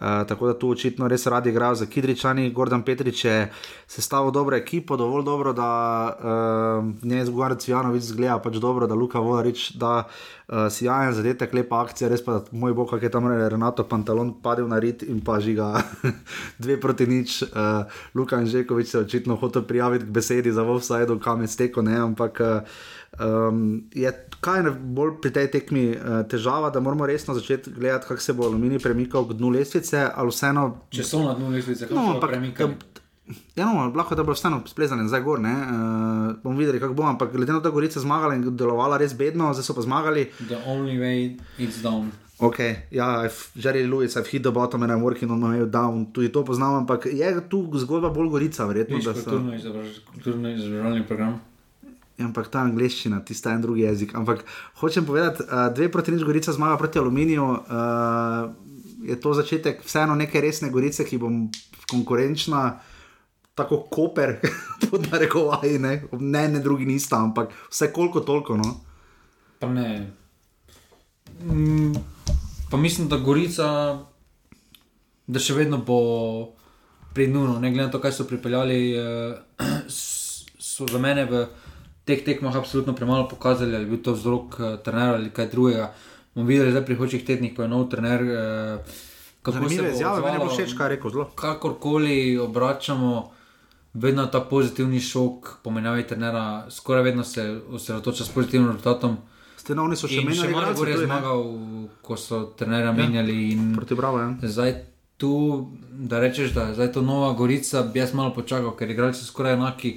Tako da tu očitno res radi igrajo za Kidričani. Gordon Petrič je sestavil dobro ekipo, dovolj dobro, da uh, njej zgoraj Cvijanovič zgleda pač dobro, da Luka Volarič da uh, sijajen zadetek, lepa akcija, res pa, moj bog, kak je tam Renato Pantalon padel na rit in pa žiga dve proti nič. Uh, Luka Anžekovič se je očitno hotel prijaviti k besedi za Vovsajdu, kam je steko, ne, ampak uh, Um, je kaj je bolj pri tej tekmi uh, težava, da moramo resno začeti gledati, kako se bo aluminij premikal k dnu lestvice, ali vseeno. Če so na dnu lestvice, kako No, se bo premikal. Ja, no, lahko da bo vseeno splezan zdaj gor. Uh, bomo videli, kako bo, ampak glede na to, da je Gorica zmagala in delovala res bedno, zdaj so pa zmagali. The only way is down. Ok, ja, I've- Jerry Lewis, I've hit the bottom and I'm working on my way down, tudi to poznam, ampak je tu zgodba bolj Gorica, verjetno. Viš, so- kulturno izobraž- kulturno izobraževalni program. Ja, Ampak ta angliščina, tisti en drugi jezik. Ampak hočem povedati, uh, dve proti nič Gorica zmaga proti Aluminiju. Uh, je to začetek vseeno neke resne Gorice, ki bo konkurenčna, tako koper, pod narekovaji, ne, ne, ne drugi nista, ampak vse koliko toliko. No. Pa ne. Mm, pa mislim, da Gorica, da še vedno bo pri Nuno, ne glede na to, kaj so pripeljali, eh, so za mene v teh tekmah absolutno premalo pokazali, ali je bil to vzrok eh, trenera ali kaj drugega. Bomo videli zdaj prihodnjih tednih, ko je nov trener. Eh, kako se Zanimive bo izjave, meni bo všeč, kaj je rekel zelo. kakorkoli obračamo, vedno ta pozitivni šok, pomenjavi trenera, skoraj vedno se osredotoča s pozitivnim rezultatom. Ste oni so še In še menjali, malo igralce je zmagal, ko so trenera menjali. in Proti Bravo, ja. Zdaj tu, da rečeš, da je zdaj to nova Gorica, bi jaz malo počakal, ker igralci so skoraj enaki.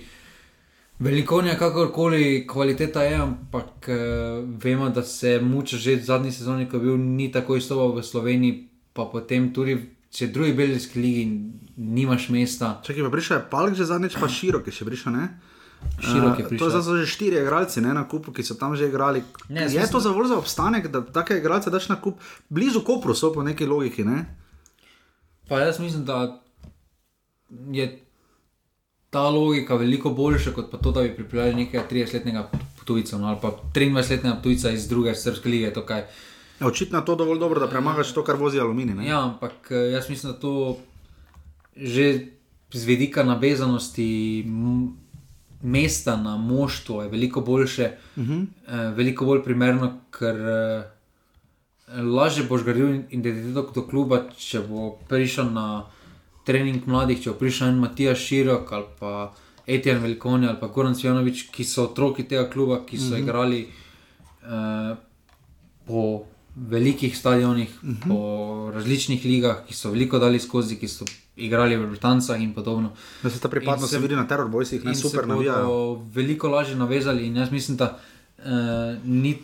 Velikonja, kakorkoli kvaliteta je, ampak uh, vemo, da se muča že v zadnji sezoni, ko je bil ni tako izstopal v Sloveniji, pa potem tudi če drugi belgijski ligi nimaš mesta. Čakaj, pa prišel je Palk že zadnjič, pa širok je še prišel, ne? Širok je Eh, prišel. To zdaj so že štiri igralci ne, na kupu, ki so tam že igrali. Ne, je jaz to za za obstanek, da take igralce daš na kup? Blizu Kopru so po neki logiki. Ne? Pa jaz mislim, da je ta logika veliko boljša, kot pa to, da bi pripeljali nekega 30-letnega tujca no, ali pa 23-letnega tujca iz druge srpske lige. to kaj. Ja, očitno je to dovolj dobro, da premagaš to, kar vozi aluminij. ne? Ja, ampak eh, jaz mislim, da to že z vidika navezanosti mesta na moštvo je veliko boljše, uh -huh. eh, veliko bolj primerno, ker eh, lažje boš gradil identiteto do kluba, če bo prišel na trening mladih, če bo prišel en Matija Širok ali pa Etijan Velikoni ali pa Goran Cvjanovič, ki so otroki tega kluba, ki so uh -huh. igrali eh, po velikih stadionih, uh -huh. po različnih ligah, ki so veliko dali skozi, ki so igrali v Britancah in podobno. Da se ta pripadnost se vidi na teror bojsih, ne In super se navijajo. bodo veliko lažje navezali. In jaz mislim, da uh, ni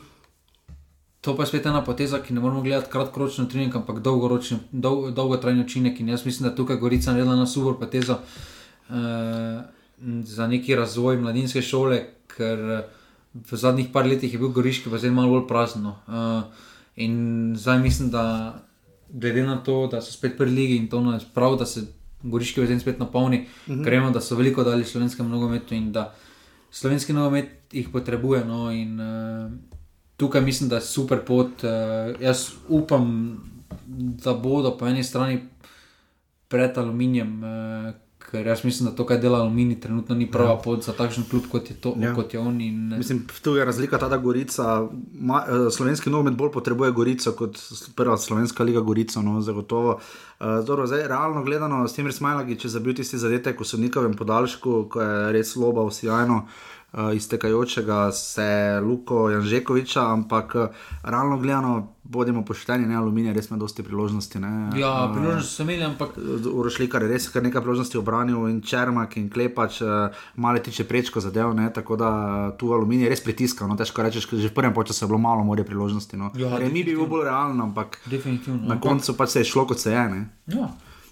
to pa spet ena poteza, ki ne moramo gledati kratkoročno trening, ampak dolgoročni, dol, dolgotrajni učinek. In jaz mislim, da tukaj Gorica naredila na super potezo uh, za neki razvoj mladinske šole, ker eh, v zadnjih par letih je bil Goriški pa zdaj malo bolj prazen. no. In zdaj mislim, da glede na to, da so spet pri ligi in to je prav, da se Goriški bazen spet napolni, uh -huh. ker vemo, da so veliko dali slovenskemu nogometu in da slovenski nogomet jih potrebuje. No, in, uh, tukaj mislim, da je super pot. Uh, jaz upam, da bodo po eni strani pred aluminijem, uh, ker jaz mislim, da to, kar dela aluminij, trenutno ni prava ja. pot za takšen klub, kot je, to, Ja. kot je on. In, Mislim, tu je razlika ta, da Gorica, ma, eh, slovenski nogomet bolj potrebuje Gorico kot prva slovenska liga Gorico, no, zagotovo. Uh, dobro, zdaj, realno gledano, s tem Resmajlagi, če zabil tisti zadetek v sodnikovem podaljšku, ko je res loba sjajno. Uh, iztekajočega se Luko Janžekoviča, ampak uh, realno gledano, bodimo pošteni, ne aluminij, res ima dosti priložnosti. Ne, ja, Eh, priložnost so imeli, ampak Urošlikar je res kar nekaj priložnosti obranil in Čermak in Klepač, uh, malo tiče prečko zadev, ne, tako da uh, tu aluminij res pritiska. No, težko rečeš, že v prvem času je bilo malo more priložnosti. No. Ja, Remi bi bil bolj realen, ampak definitivno. na ampak- koncu pač se je šlo, kot se je. Ne. Ja.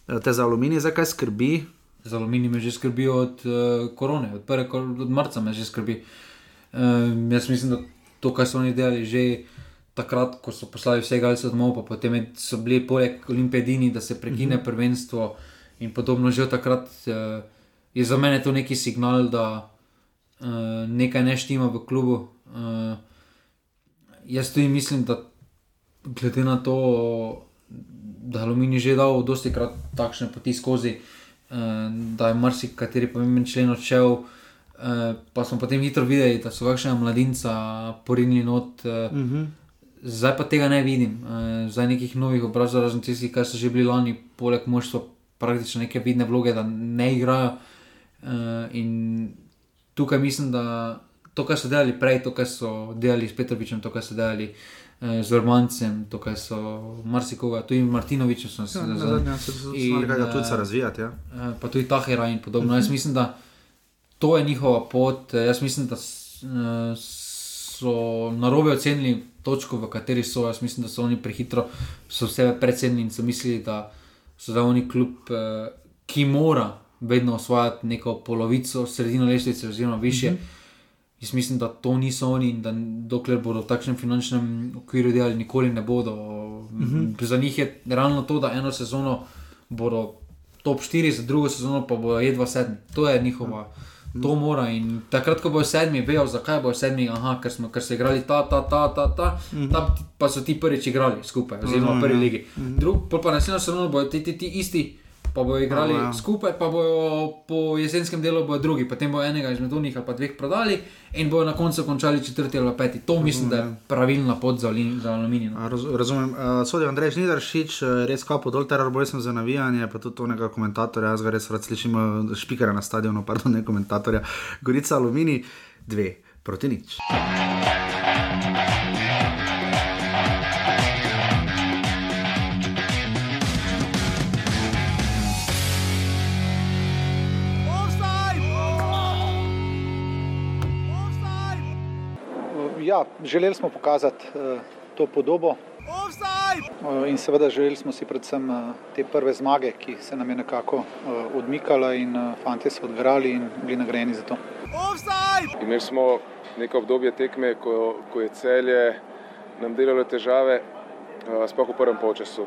Eh, Te za aluminij zakaj skrbi? Za aluminij me že skrbi od uh, korone, od, prve, od marca me že skrbi. Um, jaz mislim, da to, kar so oni delali že takrat, ko so poslali vse igralce domov, pa potem so bili poleg Olimpijadini, da se prekine mm -hmm. prvenstvo in podobno že takrat, uh, je za mene to neki signal, da uh, nekaj ne štima v klubu. Uh, jaz tudi mislim, da glede na to, da je Aluminij že dal dosti krat takšne poti skozi, eh, da je marsikateri pomemben člen odšel. eh, Pa smo potem hitro videli, da so kakšne mladinca porinili not, eh, uh -huh. zdaj pa tega ne vidim. eh, Zdaj nekih novih obrazov, razen tistih, kar so že bili lani, poleg moštva, praktično neke vidne vloge, da ne igrajo. eh, In tukaj mislim, da to, kar so delali prej, to, kar so delali s Petrovičem, to, kar so delali eh, z Urbancem, to, kar so marsikoga, tudi Martinovičem, sem se Ja, zavedal. zadnja se In, znali tudi eh, se razvijati. Ja. Eh, pa tudi Tahira in podobno. Jaz mislim, da to je njihova pot. Eh, Jaz mislim, da eh, so na robe ocenili točko, v kateri so. Jaz mislim, da so oni prehitro, so sebe predsedni in so mislili, da so da oni klub, eh, ki mora vedno osvajati neko polovico, sredino lestvice oziroma više. Mm -hmm. Jaz mislim, da to niso oni in da dokler bodo v takšnem finančnem okviru delali, nikoli ne bodo. Mm -hmm. Za njih je realno to, da eno sezono bodo top 4, za drugo sezono pa bodo jedva sedmi. To je njihova. To mora in takrat, ko bojo sedmi, vejo, zakaj bojo sedmi. Aha, ker, smo, ker so igrali ta, ta, ta, ta, ta, ta, pa so ti prvič igrali skupaj, oziroma v prvi ligi. Drug, pol pa naslednjo sezono bojo ti, ti, ti isti, pa bojo igrali ja. skupaj, pa bojo po jesenskem delu bojo drugi, potem bo enega izmed njih ali pa dveh prodali in bojo na koncu končali četrti ali pa peti. To mislim, da je pravilna pot za, za aluminij. no. A, Raz, razumem. Uh, Sodi Andrej Žnidaršič, uh, res kapo dol, teror boj sem za navijanje, pa tudi onega komentatorja, jaz ga res rad slišim, uh, špikera na stadionu, pardon, ne komentatorja. Gorica Alumini, dve proti nič. Ja, želeli smo pokazati uh, to podobo. Uh, in seveda želeli smo si predvsem uh, te prve zmage, ki se nam je nekako odmikala, in fanti so odgrali in bili nagrajeni za to. Imeli smo neko obdobje tekme, ko, ko je celje nam delalo težave, eh, sploh v prvem polčasu.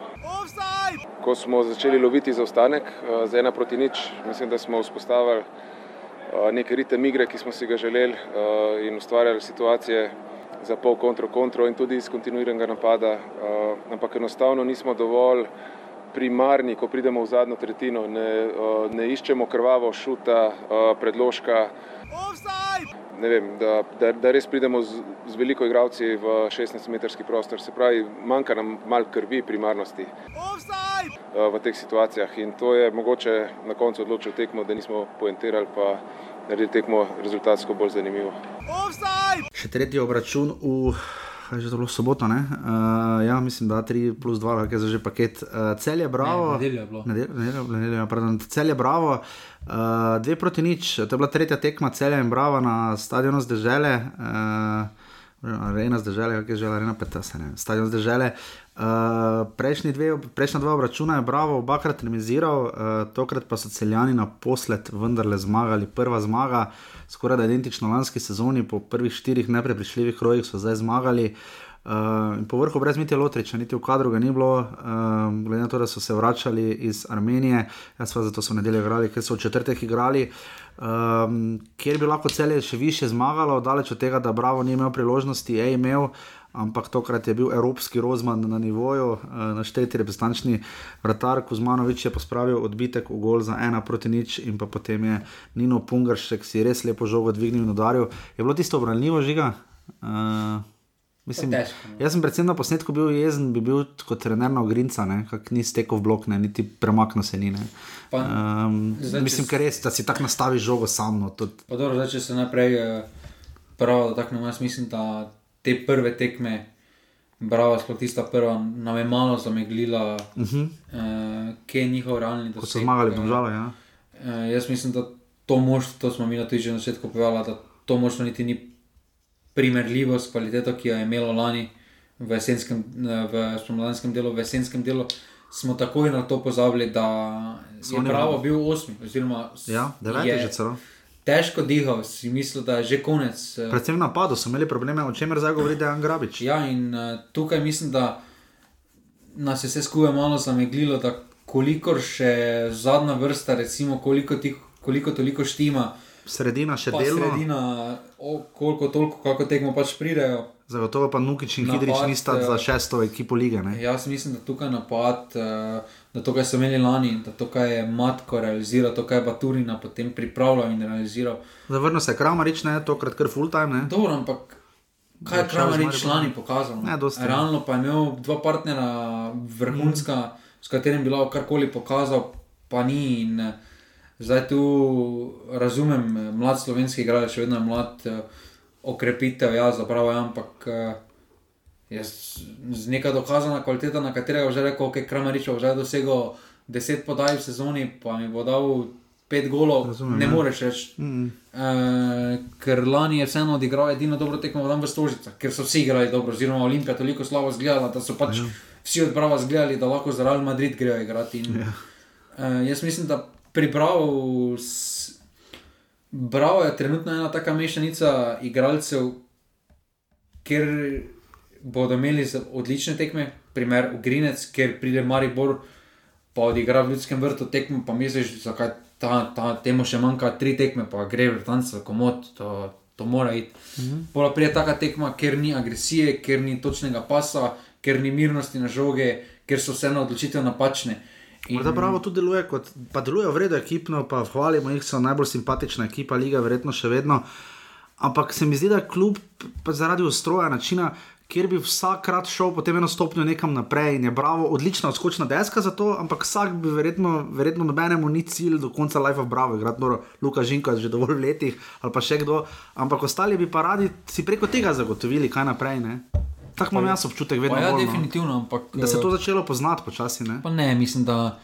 Ko smo začeli loviti zaostanek eh, za ena proti nič, mislim, da smo vzpostavili eh, nek ritem igre, ki smo si ga želeli eh, in ustvarjali situacije za pol kontro, kontro in tudi iz kontinuiranega napada, eh, ampak enostavno nismo dovolj primarni, ko pridemo v zadnjo tretjino, ne, eh, ne iščemo krvavo šuta, eh, predložka, ne vem, da, da, da res pridemo z, z veliko igralci v 16-metrski prostor. Se pravi, manjka nam malo krvi, primarnosti uh, v teh situacijah. In to je mogoče na koncu odločil tekmo, da nismo poentirali, pa naredili tekmo rezultatsko bolj zanimivo. Še tretji obračun v. Kaj je že to bilo soboto? Uh, ja, mislim, da 3 plus 2, kaj je za že paket. Uh, cel je bravo. Ne, nedeljo je bilo. Nedeljo, nedeljo, nedeljo, ja, pardon, cel je bravo. Uh, dve proti nič, to je bila tretja tekma celja in brava na stadionu zdržele. Uh, Arena zdržele, kako je že arena petasa, ne, stadion zdržele. Uh, dve, prejšnja dva obračuna je bravo, obakrat remiziral, uh, tokrat pa so celjani naposled vendarle zmagali. Prva zmaga, skoraj da identično lanski sezoni, po prvih štirih neprepričljivih rojih so zdaj zmagali. Uh, in po vrhu brez Mitja Lotriča, niti v kadru ga ni bilo, uh, glede na to, da so se vračali iz Armenije, jaz pa zato so nedeljo igrali, ker so v četrtek igrali, um, kjer bi lahko celje še više zmagalo, daleč od tega, da Bravo ni imel priložnosti, je imel, ampak tokrat je bil evropski rozman na nivoju, uh, našteti reprezentančni vratar Kuzmanovič je pospravil odbitek v gol za ena proti nič in pa potem je Nino Pungaršek si res lepo žogo dvignil in udaril. Je bilo tisto obranljivo žiga? Uh, Mislim, no. jaz sem predvsem na posnetku bil jezen, bi bil kot trener na Ogrinca, kak ni stekel v blok, ne, niti premaknil se ni. ne. Pa, Um, zdaj, mislim, ker res, da si tako nastaviš žogo sam. No, tudi, dobro, zdaj, če se najprej eh, prav dotaknem, jaz mislim, da te prve tekme, bravo, sploh tista prva, nam je malo zameglila, uh -huh. uh, kje je njihov realni doseg. Ko so zmagali eh, Domžale. Ja. Eh, jaz mislim, da to moštvo, to smo mi na tudi že na začetku povedali, da to moštvo niti ni primerljivo s kvaliteto, ki jo je imelo lani v, jesenskem, eh, v spomladanskem delu, v jesenskem delu. Smo takoj na to pozabili, da je Bravo bil osmi. Oziroma, Ja, deveti že celo. Težko dihal, si mislil, da je že konec. eh, Predvsem v napadu so imeli probleme, o čemer zdaj govori Dejan Grabič. Ja, in uh, tukaj mislim, da nas je vse skupaj malo zameglilo, da kolikor še zadnja vrsta, recimo, koliko, ti, koliko toliko štima, Sredina še delno, sredina, o, koliko toliko, kako tekmo pač pridejo. zagotovo pa Nukič in Hidrič nista eh, za šesto ekipo lige. Ne? Jaz mislim, da tukaj napad, eh, da to, kar so imeli lani, da to, kar je Matko realiziral, to, kar je Baturina potem pripravljal in realiziral. Zavrnil se je Kramarič, ne, tokrat kar full time. Ne? Dobro, ampak kaj je Kramarič lani pokazal? Ne, dosti. Realno pa je imel dva partnera, vrhunska, mm. s katerim bi lahko karkoli pokazal, pa ni. In, eh, zdaj tu razumem, eh, mlad slovenski igralec, še vedno je mlad. eh, okrepitev, ja, zapravo, ja, ampak jaz, z neka dokazana kvaliteta, na katerega že rekel, ok, Kramerič bo že dosegel 10 podaj v sezoni, pa mi bo dal 5 golov, Razumem, ne ja. moreš reči. Mm. Uh, ker lani je vseeno odigral edino dobro tekmo tam v Stožicah, ker so vsi igrali dobro, oziroma Olimpija toliko slabo zgledala, da so pač ja. vsi odbrava zgledali, da lahko za Real Madrid grejo igrati. In, Ja. uh, jaz mislim, da pripravo. s- Bravo je trenutno ena taka mešanica igralcev, kjer bodo imeli odlične tekme, primer Ugrinec, kjer pride Maribor, pa odigra v ljudskem vrtu tekmo, pa misliš, zakaj ta, ta, temu še manjka tri tekme, pa gre vrtanca, komod, to, to mora iti. Mhm. Pola prije taka tekma, ker ni agresije, ker ni točnega pasa, ker ni mirnosti na žoge, ker so vseeno odločitve napačne. In- Morda Bravo tudi deluje kot, pa deluje v redu ekipno, pa hvalimo jih, so najbolj simpatična ekipa, liga, verjetno še vedno. Ampak se mi zdi, da kljub zaradi ustroja, načina, kjer bi vsakrat šel potem eno stopnjo nekam naprej in je bravo, odlična odskočna deska za to, ampak vsak bi verjetno, verjetno nobenemu ni cilj do konca life of bravo, igrati noro Luka Žinko je že dovolj v letih ali pa še kdo, ampak ostali bi pa radi si preko tega zagotovili, kaj naprej. Ne? Tako imam jaz občutek, vedno ja, bolj, no. definitivno, ampak. Da se eh, je to začelo poznati počasi. Ne? Pa ne, mislim, da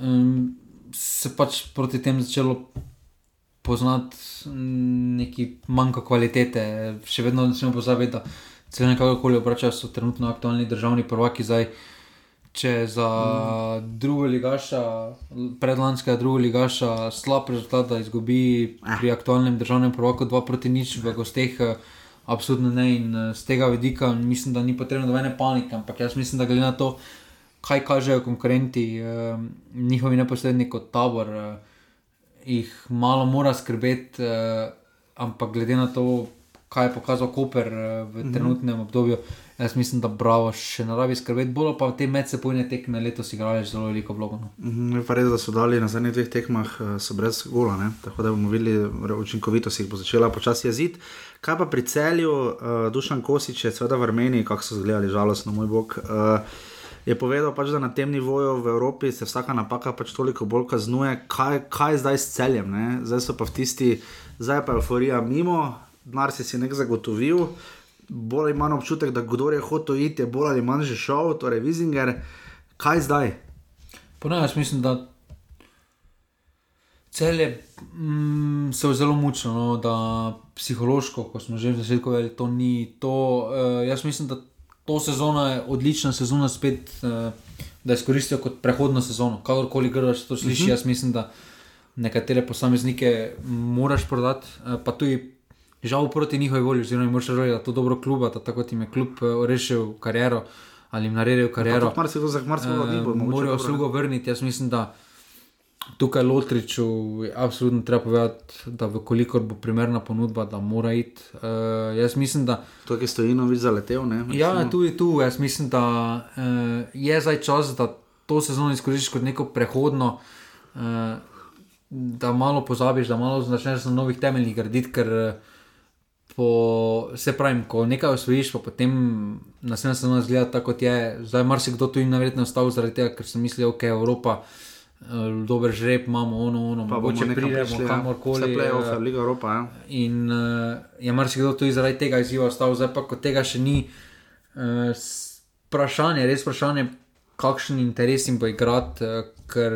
um, se pač proti tem začelo poznati mm, neki manjko kvalitete. Še vedno ne smemo pozabiti, da se nekako koli obračajo, so trenutno aktualni državni prvaki. Zdaj, če za mm. drugo ligaša, predlanskega drugo ligaša, slab rezultat, da izgubi pri aktualnem državnem prvaku 2 proti nič v gosteh. eh, Absolutno ne, in z tega vidika mislim, da ni potrebno nobene panike, ampak jaz mislim, da glede na to, kaj kažejo konkurenti, eh, njihovi neposredni kot tabor, eh, jih malo mora skrbeti, eh, ampak glede na to, kaj je pokazal Koper eh, v Mhm. trenutnem obdobju, jaz mislim, da Bravo še ne rabi skrbeti, bolj pa te medsebojne tekme letos igrali zelo veliko vlogo. No. Je pa res, da so dali na zadnjih dveh tekmah eh, so brez gola, ne? tako da bomo videli, re- učinkovitost jih bo začela počasi jeziti. Kaj pa pri celju, uh, Dušan Kosič je seveda v Armeniji, kako so izgledali, žalostno, moj bog. Uh, Je povedal, pač, da na tem nivoju v Evropi se vsaka napaka pač toliko bolj kaznuje, kaj, kaj je zdaj s celjem. Ne? Zdaj so pa v tisti, zdaj je pa euforija mimo, denar si si nek zagotovil, bolj imam občutek, da kdo je hotel iti, je bolj ali manj že šel, torej Vizinger. Kaj zdaj? Ponovno, jaz mislim, da cel je mm, se zelo mučno, no, da psihološko, ko smo že v začetku rekli, to ni to. Uh, jaz mislim, da to sezono je odlična sezona spet, uh, da izkoristijo kot prehodno sezono. Kakorkoli gledaš, to slišiš, uh Mhm. -huh. jaz mislim, da nekatere posameznike moraš prodati, uh, pa tudi. Žal proti njihovi volji, oziroma moraš reči, da je to dobro kluba, da tako ti je klub eh, rešil kariero ali jim naredil kariero. Mar se to za marsikdo ni bo. Eh, Morajo slugo vrniti. Jaz mislim, da tukaj Lotriču je absolutno treba povedati, da vkolikor bo primerna ponudba, da mora iti. Uh, jaz mislim, da. To, ki stoji novič zaletel, ne? Ja, recimo. tudi tu. Jaz mislim, da uh, je zdaj čas, da to sezono izkoristiš kot neko prehodno. Uh, Da malo pozabiš, da malo začneš na novih temeljih graditi, ker eh, po, se pravi, ko nekaj osvojiš, pa potem naslednja sezona zgleda tako, kot je. Zdaj marsikdo tu in naverjetno ostal zaradi tega, ker sem mislil, je Evropa, eh, dober žreb, imamo ono, ono, Pa mogoče nekam pridemo ja. kamorkoli. Playoff, eh, Liga Evropa, ja. In uh, je marsikdo tudi zaradi tega izziva ostal, zdaj pa kot tega še ni. Uh, vprašanje, res vprašanje, kakšen interes jim bo igrati, uh, ker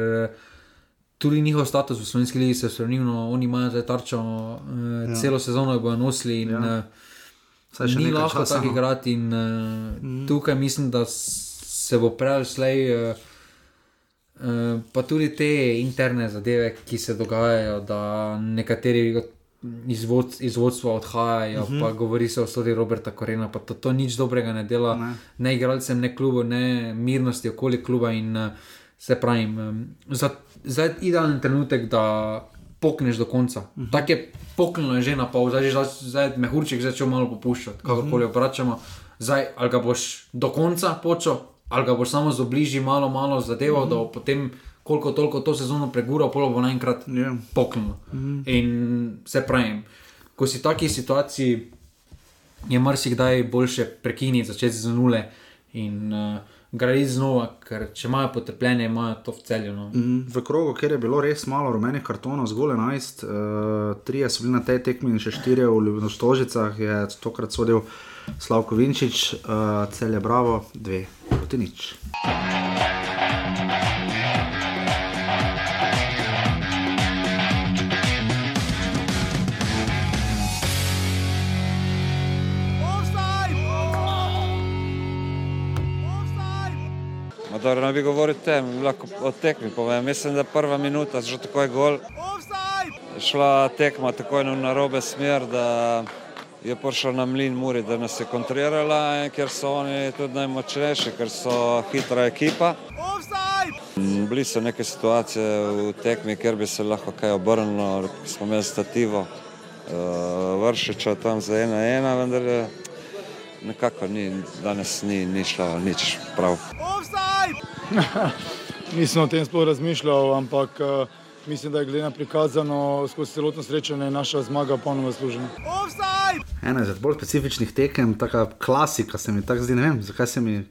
tudi njihov status v slovenski ligi se je spremenil, no, oni imajo zdaj tarčo, uh, Ja. celo sezono jo bojo nosili in Ja. ja. Saj ni lahko tako no. igrati. In, uh, mm. Tukaj mislim, da se bo prej ali slej. Uh, Uh, pa tudi te interne zadeve, ki se dogajajo, da nekateri od- iz, vod, iz vodstva odhajajo, uh Mhm. -huh. pa govori se o sodi Roberta Korena, pa to, to nič dobrega ne dela, Ne. ne, ne igralcem, ne klubu, ne mirnosti okoli kluba. In uh, se pravi, um, za, zdaj je idealen trenutek, da pokneš do konca. Uh Mhm. -huh. Tako je poknilo že na pol, zdaj je zdaj mehurček začel malo popuščati, kakorkoli Mhm. obračamo. Zdaj ali ga boš do konca počel, ali ga boš samo z obliži malo, malo zadeval, mm -hmm. da bo potem koliko toliko to sezono pregural, polo bo naenkrat Yeah. poknilo. Mm -hmm. In se pravi, ko si v taki situaciji, je marsikdaj boljše prekiniti, začeti z nule in uh, graditi znova, ker če imajo potrpljenje, imajo to v celju. No. Mm, v krogu, kjer je bilo res malo rumenih kartonov, zgolj 11, uh, trije so bili na tej tekmi in še štirje v Stožicah, je tokrat sodel Slavko Vinčič, uh, celje Bravo, dve proti nič. Dobro, ne bi govoril tem, lahko o tekmi povem. Mislim, da prva minuta, že tako je gol. Šla tekma tako in na robe smer, da je prišel na mlin Muri, da nas je kontrirala, ker so oni tudi najmočnejši, ker so hitra ekipa. Bili so neke situacije v tekmi, kjer bi se lahko kaj obrnilo, smo imeli stativo, vršiča tam za ena ena, vendar nekako ni, danes ni, ni šlo nič prav. Nisem o tem sploh razmišljal, ampak uh, mislim, da je glede na prikazano skozi celotno srečanje naša zmaga polno zaslužena. Ena izmed bolj specifičnih tekem, taka klasika se mi tako zdi, ne vem, zakaj se mi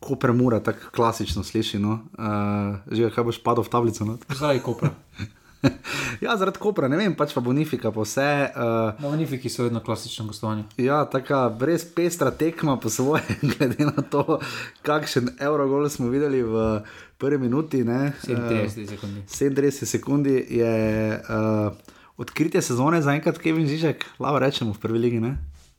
Koper mora tako klasično sliši. No? Uh, že kaj boš padel v tablico? No? Zdaj Koper. ja, zaradi Kopra, ne vem, pač pa Bonifika, pa vse. Uh, no, Bonifiki so vedno klasično gostovanje. Ja, tako res pestra tekma po svoje, glede na to, kakšen Eurogol smo videli v prvi minuti. 37 sekundi. 37 sekundi je uh, odkritje sezone za enkrat, Kevin Žižek, lava rečemo v prvi ligi. Ne?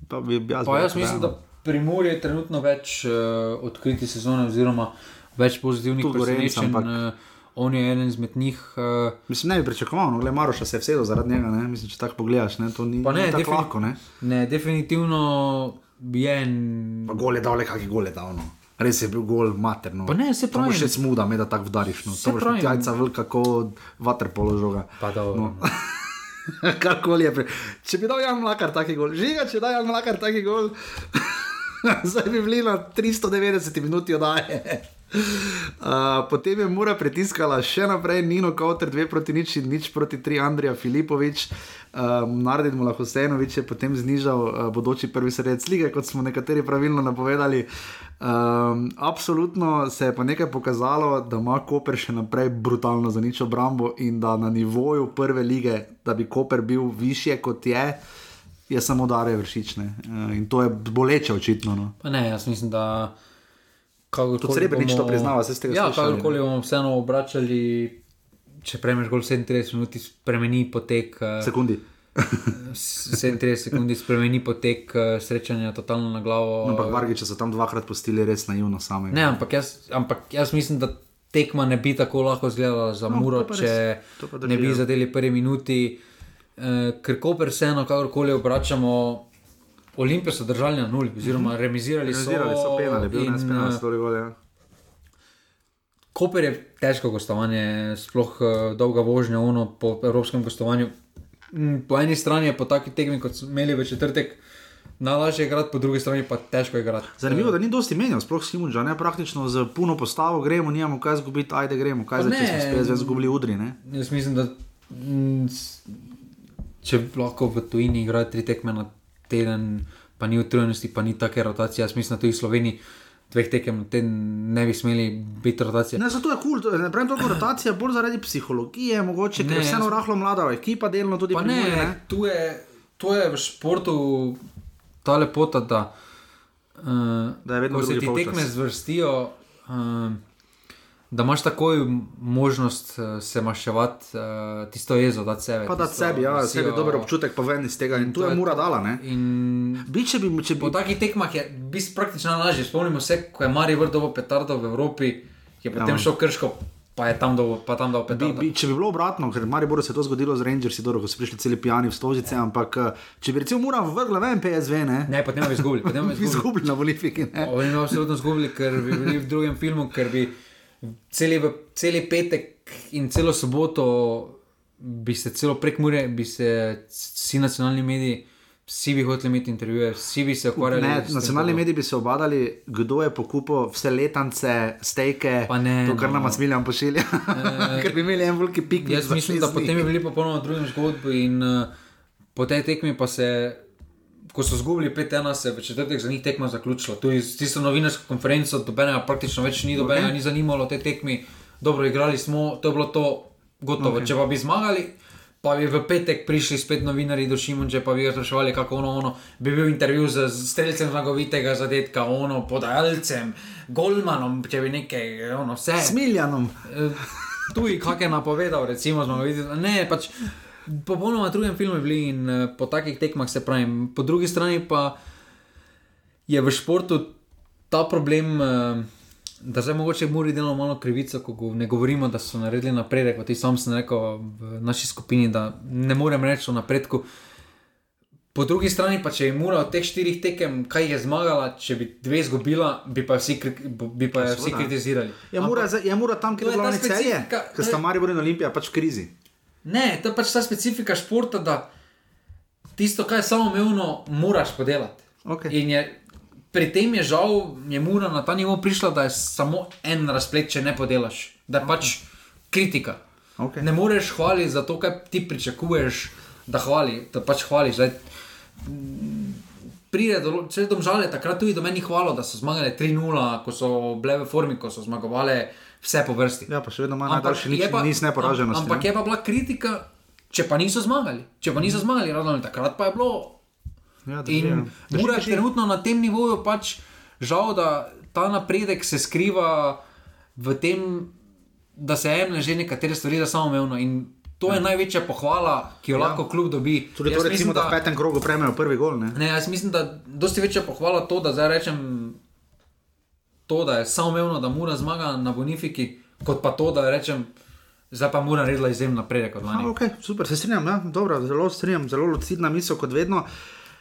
Pa bi jaz, pa jaz mislim, da Primor je trenutno več uh, odkritih sezone, oziroma več pozitivnih presenečenj. Uh, on je eden izmed njih. Uh, mislim, ne bi pričakoval, no, Maroša se je vsedel zaradi njega. Ne? Mislim, če tako pogledaš, ne? to ni, ne, ni tako lahko. Ne? ne, definitivno je en. Pa gole dal, le kakšne gole dal. No. Res je bil gol materno. Pa ne, se pravi. Še smuda, me da tako vdariš. No. To je jajca velika, kot vater položoga. Pa da. No. Karkoli je. Pri... Če bi dal Jan Mlakar taki gol, žiga, če da Jan Mlakar taki gol. Zdaj bi bili na 390 minuti oddaje. Potem je Mura pritiskala še naprej, Nino Kauter, 2 proti nič, nič proti 3, Andrija Filipovič, uh, Nardin Mulah Husejnovič je potem znižal uh, bodoči prvi sredec lige, kot smo nekateri pravilno napovedali. Um, absolutno se je pa nekaj pokazalo, da ima Koper še naprej brutalno za nič obrambo in da na nivoju prve lige, da bi Koper bil više kot je je samo dare vršične. Uh, in to je boleče, očitno. No. Ne, jaz mislim, da. To srebrenič to priznava, se ste ga ja, slišali. Ja, kakorkoli bomo vseeno obračali, če premeš gol 37 minut, spremeni potek. Uh, Sekundi. 37 sekund spremeni potek uh, srečanja totalno na glavo. No, ampak vargi, če so tam dvakrat postili, res naivno sami. Ne, ampak jaz, ampak jaz mislim, da tekma ne bi tako lahko izgledala za no, Muro, če ne bi zadeli prvi minuti. Eh, ker Koper vseeno, kakorkoli obračamo, Olimpijo so držali na nuli, oziroma mhm. remizirali so. Remizirali so penali, bil nas penali, so bili volje. Koper je težko gostovanje, sploh uh, dolga vožnja ono, po evropskem gostovanju. Mm, po eni strani je po taki tekmi, kot smo imeli v četrtek, najlažje igrati, po drugi strani pa težko igrati. Zanimivo, da ni dosti menjal, sploh s Himunža, ne praktično z puno postavo gremo, nimamo kaj zgubiti, ajde gremo, kaj zdaj, če smo spet zgubili udri. Ne? Jaz mislim, da. Mm, če lahko v tujini igrajo tri tekme na teden, pa ni utrujenosti, pa ni take rotacije. Jaz mislim, da tudi v Sloveniji dveh tekem na teden ne bi smeli biti rotacije. Ne, zato je kul, cool, ne pravim toliko rotacije, bolj zaradi psihologije, mogoče, ker je vseeno rahlo mlada ekipa, delno tudi pa ne. Ne? Tu je, tu je v športu ta lepota, da, uh, da se ti tekme zvrstijo. Uh, da imaš takoj možnost uh, se maščevati uh, tisto jezo, da sebe. Pa da sebi, ja, sebi dober občutek poven iz tega in, in tu je mura dala. Bi, če bi, če bi... Po takih tekmah je bil praktično najlažje. Spomnimo se, ko je Mari vrdovo petardo v Evropi, je potem ja. šel krško. Pa je tam dol, pa tam dol, bi, bi, če bi bilo obratno, ker Mari Boru se je to zgodilo z Rangersi, dobro, ko so prišli celi pijani v stožice, ampak če bi recimo Mura vrgla ven PSV, ne? Ne, potem bi izgubili. Potem bi izgubili na Boliviki, ne? Oni bi absolutno izgubili, ker bi bili v drugem filmu, ker bi celi, celi petek in celo soboto, bi se celo prek Mure, bi se vsi nacionalni mediji, vsi bi hoteli imeti intervjuje, vsi bi se ukvarjali. Ne, nacionalni mediji bi se obadali, kdo je pokupil vse letance, steke, ne, to, kar no. nam smilja pošilja. E, ker bi imeli en veliki pik. Jaz mislim, da potem bi bili popolnoma drugim zgodbi in uh, po tej tekmi pa se. Ko so zgubili 5-1, se je v četrtek za njih tekma zaključila. Tu je tisto novinarsko konferenco, dobenega praktično več ni, dobenega okay. ni zanimalo te tekmi, dobro igrali smo, to je bilo to gotovo. Okay. Če pa bi zmagali, pa bi v petek prišli spet novinari do Šimunče, pa bi ga spraševali, kako ono, ono, bi bil intervju z streljcem zmagovitega zadetka, ono, podajalcem, golmanom, če bi nekaj, ono, vse. Smiljanom. Tu je kakšen napovedal, recimo, zmagovitega. Ne, pač popolnoma drugem filmu bili in uh, po takih tekmah se pravim. Po drugi strani pa je v športu ta problem, uh, da zdaj mogoče mori delno malo krivico, ko go, ne govorimo, da so naredili napredek. Ti sam sem rekel v naši skupini, da ne morem reči o napredku. Po drugi strani pa, če je mura od teh štirih tekem, kaj je zmagala, če bi dve izgubila, bi pa vsi, bi pa vsi kritizirali. Je mura, Ampak, je mura tam, kjer je glavni celje, ker sta Maribor in Olimpija pač v krizi. Ne, to je pač ta specifika športa, da tisto, kar je samo umevno, moraš podelati. Okay. In je, pri tem je žal, je mura na ta nivo prišla, da je samo en razplet, če ne podelaš. Da je okay. pač kritika. Okay. Ne moreš hvaliti za to, kar ti pričakuješ, da hvali, da pač hvališ. Zdaj, Pride do vse domžale, takrat tudi do meni hvalo, da so zmagali 3-0, ko so bile v formi, ko so zmagovali vse po vrsti. Ja, pa še vedno imajo najdaljši nič, pa, nis neporaženosti. Ampak ne? je pa bila kritika, če pa niso zmagali. Če pa niso zmagali, ravno takrat pa je bilo. Ja, in mora trenutno na tem nivoju pač žal, da ta napredek se skriva v tem, da se jemlje že nekatere stvari za samoumevno. In to je ja. največja pohvala, ki jo ja. lahko klub dobi. Tudi to, recimo, mislim, da v petem krogu prejmejo prvi gol. Ne? ne, jaz mislim, da dosti večja pohvala to, da zdaj rečem to, da je samo umevno, da mora zmaga na Bonifiki, kot pa to, da rečem, zdaj pa mora narediti izjemno napredek. Okay, super, se strinjam, ja? Dobro, zelo strinjam, zelo lucidna misel kot vedno.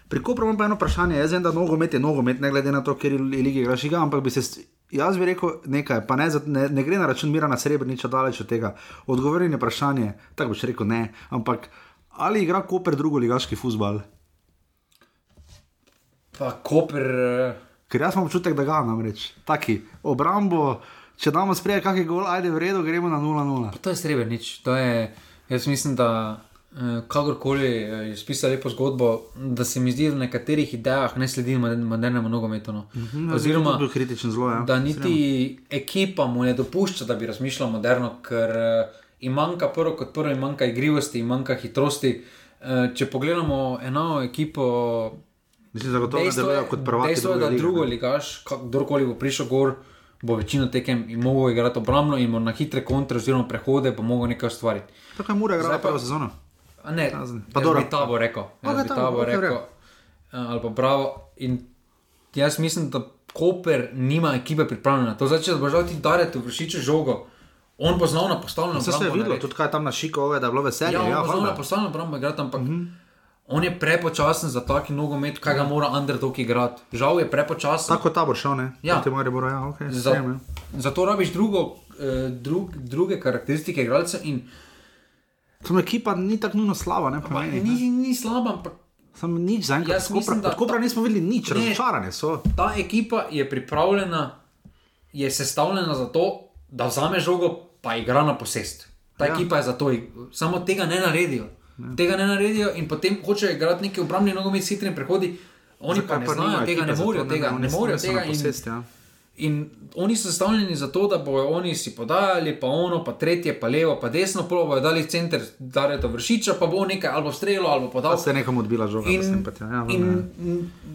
Pri Kopru imam pa eno vprašanje, jaz vem, da nogomet je nogomet, ne glede na to, ker je lige igraš igra, ampak bi se, jaz bi rekel nekaj, pa ne, ne, ne gre na račun mira na srebrniča daleč od tega. Odgovori na vprašanje, tako boš rekel ne, ampak ali igra Koper drugo ligaški futbal? Pa Koper. Uh... Ker jaz imam občutek, da ga namreč. Taki obrambo, če damo sprej, kakšen je gol, ajde v redu, gremo na 0-0. To je srebrn, nič. To je, jaz mislim, da eh, kakorkoli eh, je spisal lepo zgodbo, da se mi zdi v nekaterih idejah ne sledi modernemu nogometu. No. Mm -hmm, Oziroma, zlo, ja. da niti Srema. ekipa mu ne dopušča, da bi razmišljal moderno, ker uh, jim manjka prvo kot prvo, jim manjka igrivosti, jim manjka hitrosti. Če pogledamo eno ekipo. Mislim, da to ne delajo kot prvaki. Dejstvo je, da drugo ligaš, kdorkoli bo prišel gor, bo večino tekem in mogel igrati obrambno in na hitre kontre oziroma prehode bo mogel nekaj ustvariti. Tako je mora igrati prvo sezono. Ne, pa dobro. Ta bo rekel. Jaz bi ta bo rekel. Ali pa bravo. In jaz mislim, da Koper nima ekipe pripravljene na to. Zdaj, če bo žal ti dareti vršiče žogo. On bo znal na postavljeno. Se je videlo, tudi kaj tam na šiko, da je bilo veselje. Ja, ja bo na postavljeno obrambo igrati, ampak. Mm -hmm. On je prepočasen za taki nogomet, kaj ga mora underdog igrati. Žal je prepočasen. Tako ta bo šel, ne? Ja, ti moraš biti, ja, ok. Za, zato rabiš drugo, eh, drug, druge karakteristike igralca. Tam ekipa ni tako nujno slaba, ne? Pa, ni, ni, ni slaba, ampak. Sam nič za enkrat. Od Kopra nismo videli nič, razočarane so. Ta ekipa je pripravljena, je sestavljena za to, da vzame žogo, pa igra na posest. Ta ja. ekipa je za to, samo tega ne naredijo. Ne. Tega ne naredijo in potem hočejo igrati neki obrambni nogomet s hitrimi prehodi. Oni Zakaj pa ne znajo tega, ne morejo tega, ne, morejo tega. Posest, ja. In oni so sestavljeni za to, da bodo oni si podajali, pa ono, pa tretje, pa levo, pa desno, pa bodo dali center, da je to vršiča, pa bo nekaj ali strelo ali podal. Se je nekomu odbila žoga. In, ja, ja, in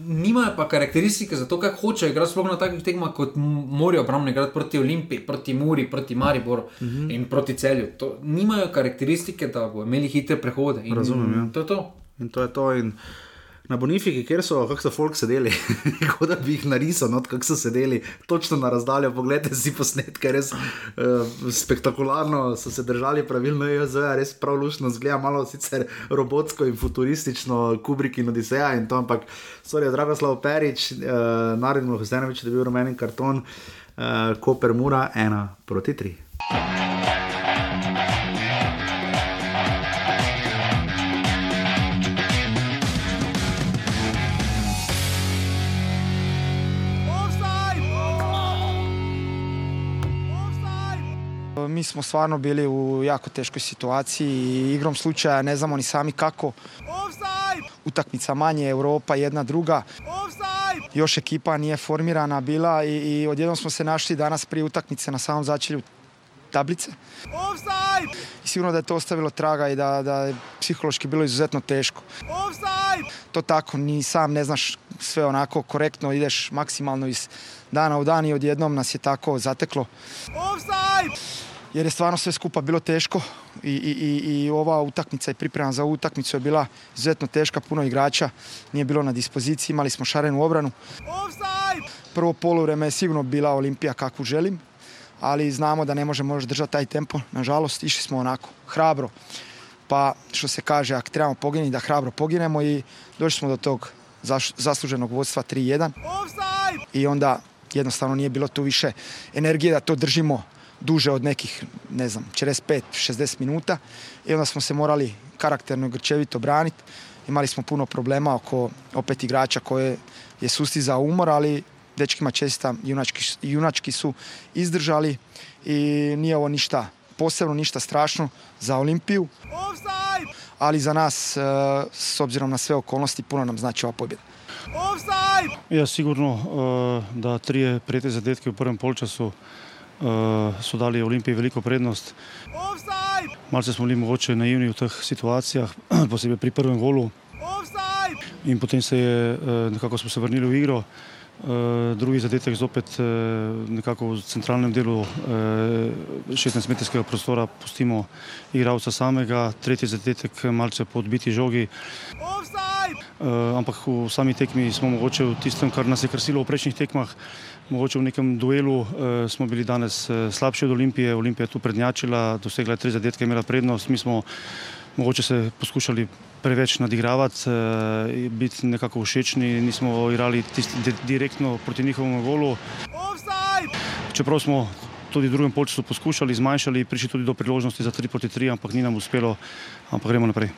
nimajo pa karakteristike za to, kako hočejo igrati, sploh na takih tekmah, kot morajo obrambno igrati proti Olimpiji, proti Muri, proti Mariboru uh mhm. -huh. in proti celju. To, nimajo karakteristike, da bodo imeli hitre prehode. In, Razumem. Ja. To je to. In to je to. In na Bonifiki, kjer so, kako so folk sedeli, kot da bi jih narisal, no, kako so sedeli, točno na razdaljo. Poglejte si posnetke, res uh, spektakularno so se držali pravilno, je zdaj res prav lušno, zgleda malo sicer robotsko in futuristično, Kubrik in Odiseja in to, ampak sorry, Dragoslav Perič, uh, naredimo Hosenovič, da bi bil rumeni karton, uh, Koper Mura, ena proti tri. Mi smo stvarno bili u jako teškoj situaciji i igrom slučaja ne znamo ni sami kako. Offside! utakmica manje, Europa jedna druga. Još ekipa nije formirana bila i, i odjednom smo se našli danas prije utakmice na samom začelju tablice. I sigurno da je to ostavilo traga i da, da je psihološki bilo izuzetno teško. To tako, ni sam ne znaš sve onako korektno, ideš maksimalno iz dana u dan i odjednom nas je tako zateklo. Jer je stvarno sve skupa bilo teško i, i, i, ova utakmica i priprema za ovu utakmicu je bila izuzetno teška, puno igrača nije bilo na dispoziciji, imali smo šarenu obranu. Prvo poluvreme je sigurno bila Olimpija kakvu želim, ali znamo da ne možemo još držati taj tempo. Nažalost, išli smo onako, hrabro. Pa, što se kaže, ako trebamo poginuti, da hrabro poginemo i došli smo do tog zasluženog vodstva 3-1. I onda jednostavno nije bilo tu više energije da to držimo duže od nekih, ne znam, 45-60 minuta. I onda smo se morali karakterno i grčevito braniti. Imali smo puno problema oko opet igrača koje je sustizao umor, ali dečkima česta junački, junački su izdržali i nije ovo ništa posebno, ništa strašno za Olimpiju. Ali za nas, e, s obzirom na sve okolnosti, puno nam znači ova pobjeda. Ja, sigurno e, da trije prijete zadetke u prvom polčasu e, su dali Olimpiji veliko prednost. Malce smo bili mogoče naivni v teh situacijah, posebej pri prvem golu. In potem se je, nekako smo se vrnili v igro. Uh, drugi zadetek zopet uh, nekako v centralnem delu uh, 16-metrskega prostora pustimo igralca samega, tretji zadetek malce po odbiti žogi. Ampak v sami tekmi smo mogoče v tistem, kar nas je krasilo v prejšnjih tekmah, mogoče v nekem duelu smo bili danes slabši od Olimpije. Olimpija je tu prednjačila, dosegla je tri zadetke, imela prednost. Mi smo mogoče se poskušali preveč nadigravati, eh, biti nekako všečni, nismo igrali direktno proti njihovemu golu. Čeprav smo tudi v drugem polčasu poskušali, zmanjšali, prišli tudi do priložnosti za 3 proti 3, ampak ni nam uspelo, ampak gremo naprej.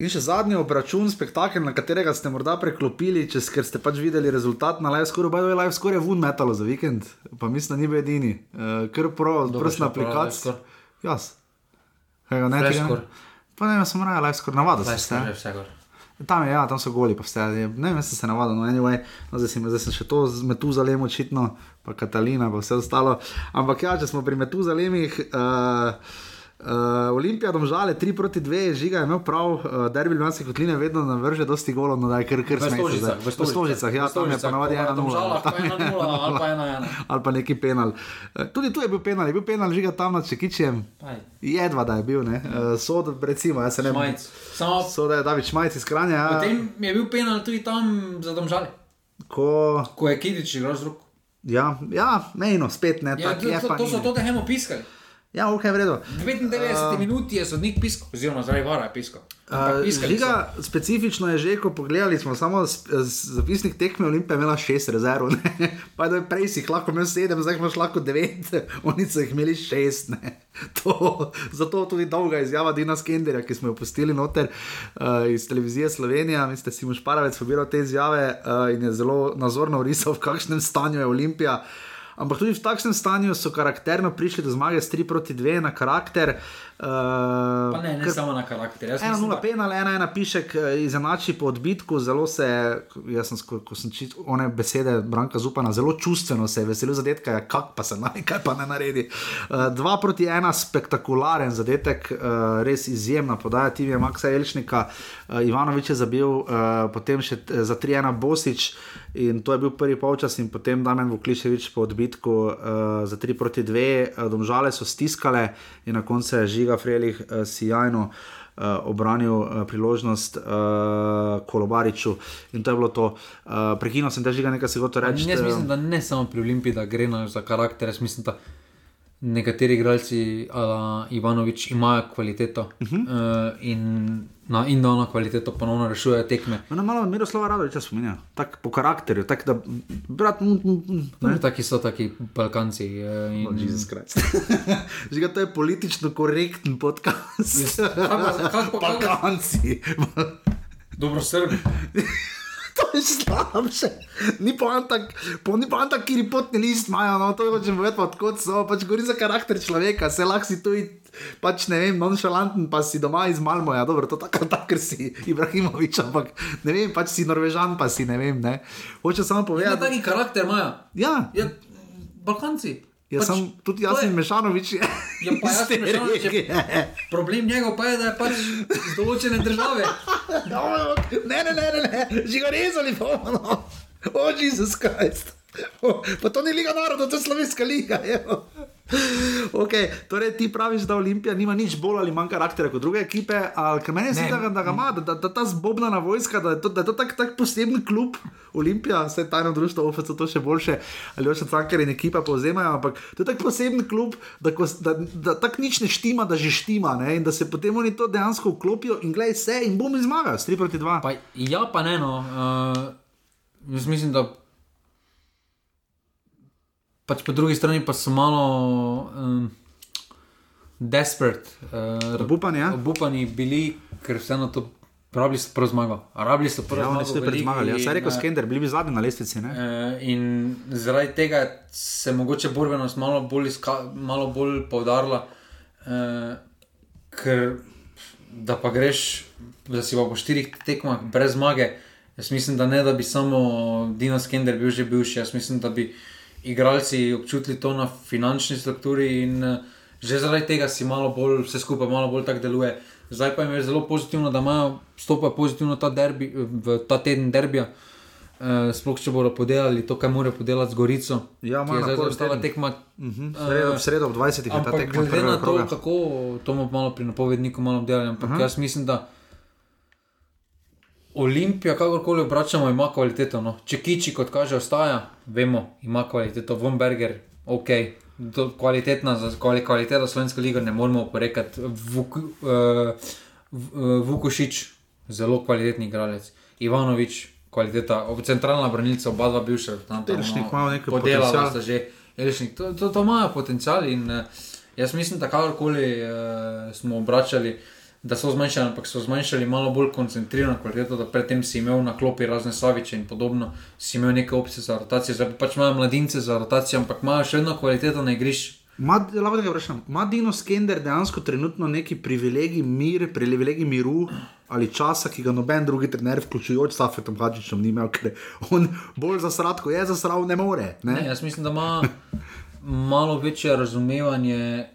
In še zadnji obračun, spektakel, na katerega ste morda preklopili, čez, ker ste pač videli rezultat na live score, bajdo je live score vun metalo za vikend, pa mislim, da ni bil edini. Uh, ker prav, prstna aplikacija. Jaz. Kaj ga ne tega? Pa ne, sem raje live score, navadil sem se. Tam je, ja, tam so goli, pa vse. Ne vem, se navadil, no, anyway, no, zdaj, sem, zdaj sem še to z Metuzalem očitno, pa Katalina, pa vse ostalo. Ampak ja, če smo pri Metuzalemih. Uh, Uh, Olimpija, domžale 3 proti 2, žiga je imel prav, uh, derbi Ljubljanske kotline vedno navrže dosti golov, no da je kar kar smešno. V Stožicah, ja, tam je ponovadi 1-0. Ali pa neki penal. Uh, tudi tu je bil penal, je bil penal žiga tam nad Čekičem. Jedva da je bil, ne. Uh, sod, recimo, jaz se ne morem. Sod je David Šmajc iz Kranja. Ja. Potem je bil penal tudi tam za domžale. Ko, Ko je Kidič igral z roko. Ja, ja, mejno, spet ne. Ja, to, to, to so to, da hemo piskali. Ja, ok, v redu. 99 uh, minut je sodnik piskal, oziroma zdaj vara piskal. Uh, žiga, specifično je že, ko pogledali smo samo zapisnik tekme, Olimpija imela šest rezerv. Pa da prej si lahko imel sedem, zdaj imaš lahko devet, oni so jih imeli šest. To, zato tudi dolga izjava Dina Skenderja, ki smo jo pustili noter uh, iz televizije Slovenija. Mislim, da si mu šparavec pobiral te izjave uh, in je zelo nazorno risal, v kakšnem stanju je Olimpija. Ampak tudi v takšnem stanju so karakterno prišli do zmage s 3 proti 2 na karakter. Uh, ne, ne kar, samo na karakter. 1-0 penal, 1-1 pišek eh, izenači po odbitku, zelo se, jaz sem, ko, ko sem čital one besede Branka Zupana, zelo čustveno se je veselil zadetka, ja, kak pa se naj, kaj pa ne naredi. 2 uh, proti 1, spektakularen zadetek, uh, res izjemna podaja Tivija Maksa Elšnika, uh, Ivanovič je zabil, uh, potem še za 3-1 Bosič. In to je bil prvi polčas, in potem Damien Vukliševič po odbitku uh, za 3 proti 2, uh, domžale so stiskale in na koncu je žiga Frelih uh, sijajno. Uh, obranil uh, priložnost uh, Kolobariču in to je bilo to. Uh, Prekinil sem te že nekaj, se gotovo reči. Jaz mislim, da ne samo pri Olimpiji, da gre za karakter, jaz mislim, da nekateri igralci, uh, Ivanovič, imajo kvaliteto uh -huh. uh, in na indolno kvaliteto ponovno rešujejo tekme. Na malo Miroslava Radoviča spominja, tako po karakterju, tako da brat. Mm, mm, mm, taki so taki Balkanci. Uh, in... Že ga to je politično korekten podcast. Balkanci. Dobro, srbi. to je slabše. Ni pa on tak, po, ni pa on tak, kjer potni list imajo, no to hočem povedati, odkot so, pač govori za karakter človeka, se lahko si tu, pač ne vem, nonšalanten, pa si doma iz Malmoja, dobro, to tako, tako, ker si Ibrahimovič, ampak ne vem, pač si Norvežan, pa si ne vem, ne. Hoče samo Ja, povedati. taki karakter imajo. Ja, Ja, Balkanci. Jaz sem tudi jaz Mešanovič. je Ja, pa jaz sem Mešanovič, je-. Problem njegov pa je, da je pač iz določene države. No, ne, ne, ne, ne, ne. že ga rezali bomo. No. O, Jezus Krist. O, Pa to ni Liga narodov, to je slovenska liga. evo. Okay, torej ti praviš, da Olimpija nima nič bolj ali manj karaktera kot druge ekipe, ker meni se zdi, da, da ga ima, da, da, ta zbobnana vojska, da je to, da je to tak, tak poseben klub, Olimpija, vse tajno društvo, OFC to še boljše, ali še Cankar in ekipa povzemajo, ampak to je tak poseben klub, da, ko, da, da tako nič ne štima, da že štima ne, in da se potem oni to dejansko vklopijo in gledaj vse in bom zmagal, 3 proti 2. Pa, ja, pa ne, no. Uh, jaz mislim, da pač po drugi strani pa so malo um, desperate, uh, Obupani, ja? obupani bili, ker vseeno to rabili so prvo zmago. Rabili so prvo Ja, zmago. oni so pred zmagali, ja, in, saj rekel eh, Skender, bili bi zadnji na lestvici, ne? Eh, In zaradi tega se je mogoče borbenost malo bolj, iska, malo bolj poudarila, eh, ker da pa greš, da si pa po štirih tekmah brez zmage. Jaz mislim, da ne, da bi samo Dino Skender bil že bivši. Jaz mislim, da bi igralci občutili to na finančni strukturi in eh, že zaradi tega si malo bolj, vse skupaj malo bolj tako deluje. Zdaj pa jim je zelo pozitivno, da imajo stopa pozitivno ta derbi, v ta teden derbija. Uh, sploh če bodo podelali to, kar morajo podelati z Gorico, Ja, imajo je zdaj zaostala tekma. Mhm, v sredo- v sredo ob 20 je ta tekma Glede na to, kako to bomo malo pri napovedniku malo obdelali, ampak Aha. jaz mislim, da Olimpija, kakorkoli obračamo, ima kvaliteto. No. Če Kiči, kot kaže, ostaja, vemo, ima kvaliteto. Vomberger, ok, do, kvalitetna kvaliteta slovenske lige, ne moremo oporekati. Vuk, uh, Vukošič, zelo kvalitetni igralec. Ivanovič, kvaliteta, centralna branilca, oba dva bivša. tam- Elšnik no, Podelala sta že, Elšnik, to, to, to imajo potencial in uh, jaz mislim, da kakorkoli uh, smo obračali, da so zmanjšali, ampak so zmanjšali malo bolj koncentrirano kvaliteto, da predtem si imel na klopi razne saviče in podobno, si imel neke opcije za rotacijo, zdaj pa pač imajo mladince za rotacijo, ampak imajo še vedno kvaliteto na igrišču. Lahko nekaj vprašam. Ma Dino Skender dejansko trenutno neki privilegij, mir, privilegij miru ali časa, ki ga noben drugi trener, vključujoč Safetom Hadžičem, ni imel, ker on bolj zasrat, ko je zasral, ne more. Ne? Ne, jaz mislim, da ima malo večje razumevanje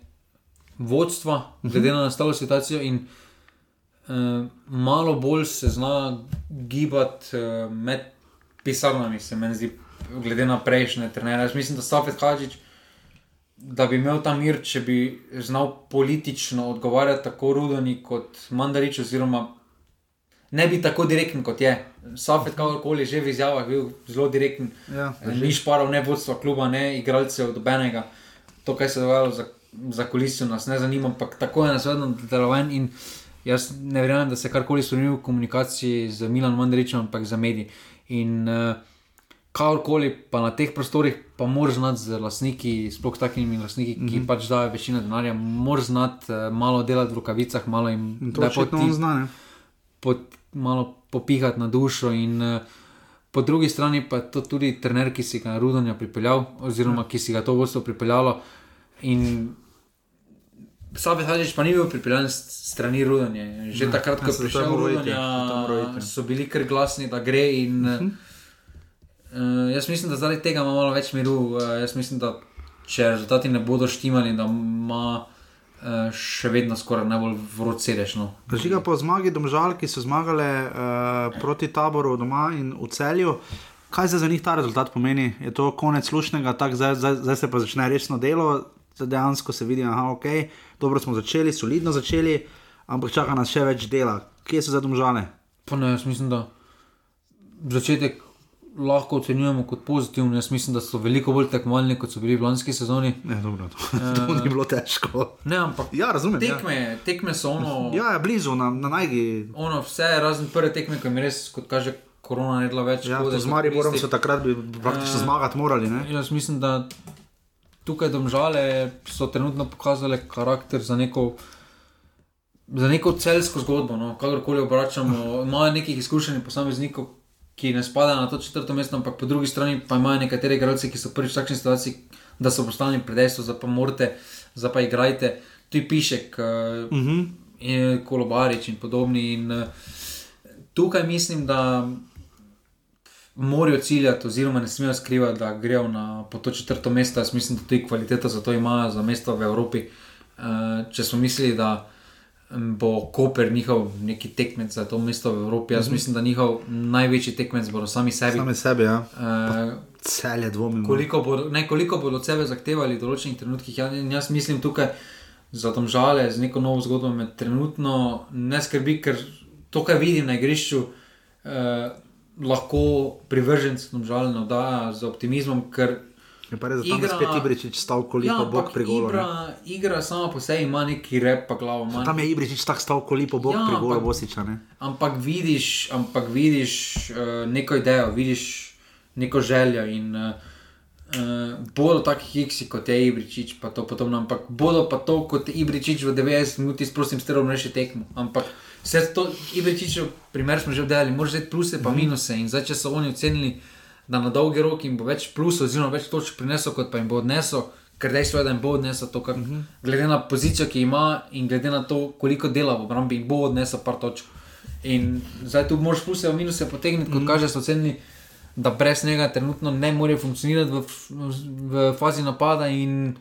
vodstva, glede na nastalo situacijo, in uh, malo bolj se zna gibati uh, med pisarnami, se meni zdi, glede na prejšnje trenere. Jaz mislim, da Safet Hadžič, da bi imel ta mir, če bi znal politično odgovarjati tako Rudoni kot Mandarič, oziroma ne bi tako direkten kot je. Safet, kakorkoli že v izjavah, bil zelo direkten. Ja, Ni šparal ne vodstva kluba, ne igralcev, dobenega. To, kaj se je dogajalo za, za kulisijo, nas ne zanima, ampak tako je nas vedno deloval. In jaz ne verjamem, da se karkoli spremeni v komunikaciji z Milanom Mandaričem, ampak za mediji. In uh, kakorkoli pa na teh prostorih, pa moraš znati z lastniki, sploh takimi lastniki, ki mm. -hmm. pač dajo večino denarja, moraš znati uh, malo delati v rokavicah, malo jim In to da očitno poti- on zna, ne? pot, malo popihati na dušo. In, uh, po drugi strani pa je to tudi trener, ki si ga je Rudonja pripeljal, oziroma ki si ga to vodstvo pripeljalo. In Sabi Hadžič pa ni bil pripeljan strani Rudonja. Že Ne, takrat, ko ja, je to prišel to mora iti. so bili kar glasni, da gre. In, uh -huh. uh, jaz mislim, da zaradi tega ima malo več miru. Uh, jaz mislim, da če rezultati ne bodo štimali, da ima uh, še vedno skoraj najbolj vroč sedež. No. Drži ga po zmagi domžal, ki so zmagale uh, proti taboru doma in v celju. Kaj zdaj za njih ta rezultat pomeni? Je to konec slušnega, tak, zdaj, zdaj, zdaj se pa začne resno delo, zdaj dejansko se vidi, da ok, dobro smo začeli, solidno začeli, ampak čaka nas še več dela. Kje so zdaj domžale? Pa ne, jaz mislim, da začetek lahko ocenjujemo kot pozitiven. Jaz mislim, da so veliko bolj tekmovalni, kot so bili v lanski sezoni. Ne, dobro, to, to ni bilo težko. Ne, ampak ja, razumem. tekme, ja. tekme so ono. Ja, ja blizu, na, na najgi. Ono vse, razen prve tekme, ko mi res, kot kaže, korona ne dela več. Ja, škode to z kot Mariborom tisti. so takrat bi praktično Eh, zmagati morali. Ne? Jaz mislim, da tukaj domžale so trenutno pokazale karakter za neko. Za neko celsko zgodbo, no, kakorkoli obračamo, imajo nekih izkušenj posameznikov, ki ne spada na to četrto mesto, ampak po drugi strani pa imajo nekateri igralci, ki so prvič v takšni situaciji, da so postali predejstvo, za pa morate, za pa igrajte. Tu je pišek, uh, uh -huh. kolobarič in podobni. In, uh, tukaj mislim, da morajo ciljati, oziroma ne smejo skrivati, da grejo na to četrto mesto. Jaz mislim, da tudi kvaliteta za to imajo, za mesto v Evropi. Uh, če smo mislili, da bo Koper njihov neki tekmec za to mesto v Evropi, jaz mm -hmm. mislim, da njihov največji tekmec bodo sami sebi. Sami sebi, ja. Uh, Celje dvomim. Koliko bodo, ne, koliko bodo od sebe zahtevali v določenih trenutkih. Ja, jaz mislim tukaj za tom žale, z neko novo zgodbo, me trenutno ne skrbi, ker to, kar vidim na igrišču. Uh, lahko privrženc žalno da z optimizmom. Je pa res, da tam igra, spet Ibričič stal koliko ja, bog pri golu. Igra, igra sama po sebi ima neki rep pa glavo. Man... Tam je Ibričič tak stal koliko bog ja, pri golu Bosiča. Ne? Ampak vidiš, ampak vidiš uh, neko idejo, vidiš neko željo in uh, uh, bodo taki hiksi kot je Ibričič, pa to potom, ampak bodo pa to kot Ibričič v 90 minuti, sprosim, sterom reši tekmo. Ampak Vse to, Ibričičev primer smo že obdelali, moraš zdaj pluse pa mhm. minuse. In zdaj, če so oni ocenili, da na dolgi rok jim bo več plusov, oziroma več točk prinesel, kot pa jim bo odnesel, ker dejstvo je, da jim bo odnesel to, kar, uh mhm. -huh. glede na pozicijo, ki ima in glede na to, koliko dela v obrambi, jim bo odnesel par točk. In zdaj tu moraš pluse in minuse potegniti, kot uh mhm. -huh. kaže, so ocenili, da brez njega trenutno ne more funkcionirati v, v, fazi napada in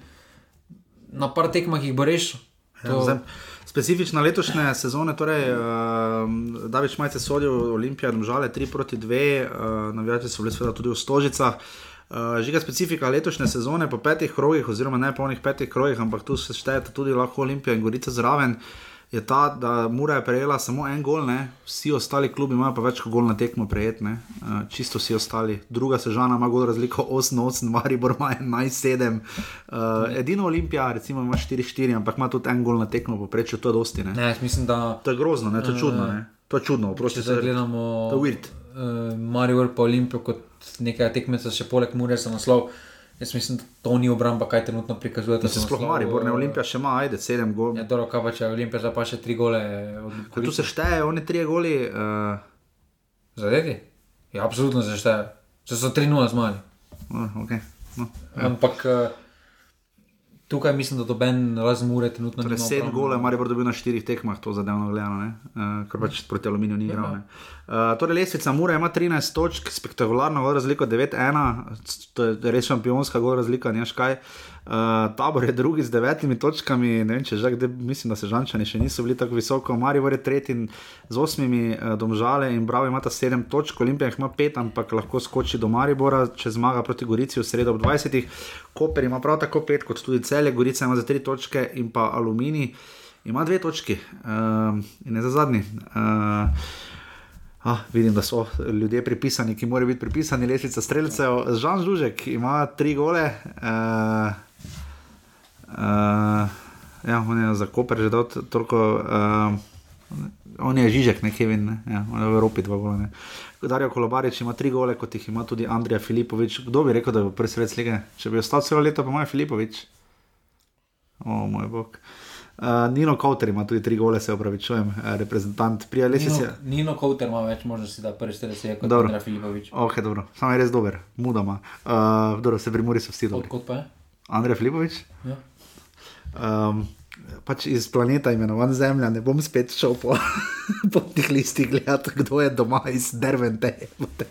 na par tekmah jih bo rešil. Ja, specifična letošnja sezona, torej, uh, da več majce sodijo Olimpija, žale 3 proti 2, uh, navijači so bili seveda tudi v Stožicah. Uh, žiga specifika letošnje sezone po petih krogih, oziroma ne polnih petih krogih, ampak tu se štejete tudi lahko Olimpija in Gorica zraven. Uh, je ta, da Mura je prejela samo en gol, ne? vsi ostali klubi imajo pa več kot gol na tekmo prejet, uh, čisto vsi ostali. Druga sežana ima gol razliko 8-8, Maribor ima 11-7. Uh, edino Olimpija, recimo, ima 4-4, ampak ima tudi en gol na tekmo, poprečju to je dosti. Ne? Ne, mislim, da... To je grozno, ne? to je čudno. Ne? To je čudno, prosim. Če gledamo, uh, Maribor pa Olimpijo kot nekaj tekmeca, še poleg Mure za naslov. Jaz mislim, da to ni obramba, kaj trenutno prikazuje. Se sploh mari, Borne Olimpija še ima, ajde, sedem gol. Ja, dobro, kaj pa če Olimpija za pa še tri gole. Tu se šteje, oni tri goli. Uh... Zadeti? Ja, absolutno se šteje. Če so 3-0 zmali. Uh, okay. no, ja. Ampak. Uh, Tukaj mislim, da doben razmure trenutno torej, ne. Sedem gole, Mari bo dobil na štirih tekmah, to zadevno gledano, uh, ker pač proti aluminiju ni igral. Uh, torej, lesvica Mura ima 13 točk, spektakularno razliko 9-1, to je res šampionska razlika, neš kaj. Uh, Uh, tabor je drugi z devetimi točkami, ne vem, če že kde, mislim, da se žančani še niso bili tako visoko. Marijo je tretji z osmimi, uh, domžale in pravi ima ta sedem točk, Olimpija ima pet, ampak lahko skoči do Maribora, če zmaga proti Gorici v sredo ob 20. Koper ima prav tako pet, kot tudi celje, Gorica ima za tri točke in pa Alumini ima dve točki uh, in ne za zadnji. Uh, Ah, vidim, da so ljudje pripisani, ki morajo biti pripisani, lesnica streljcev. Žan Žužek ima tri gole, uh, Uh, ja, on je za Koper že dal toliko, uh, on je Žižek, ne Kevin, ne? Ja, v Evropi dva gole. Darijo Kolobarič ima tri gole, kot jih ima tudi Andrija Filipovič. Kdo bi rekel, da bo prvi svet slike? Če bi ostal celo leto, pa moj Filipovič. O moj bog. Uh, Nino Kauter ima tudi tri gole, se upravičujem, reprezentant prijali si. Nino Kauter ima več možnosti, da prvi svet slike kot Andrija Filipovič. Ok, dobro, samo je res dober, mudoma. Uh, dobro, se primori so vsi dobri. Kot pa je? Andrija Filipovič? Ja um, pač iz planeta imenovan Zemlja, ne bom spet šel po, po teh listih gledati, kdo je doma iz Dervente.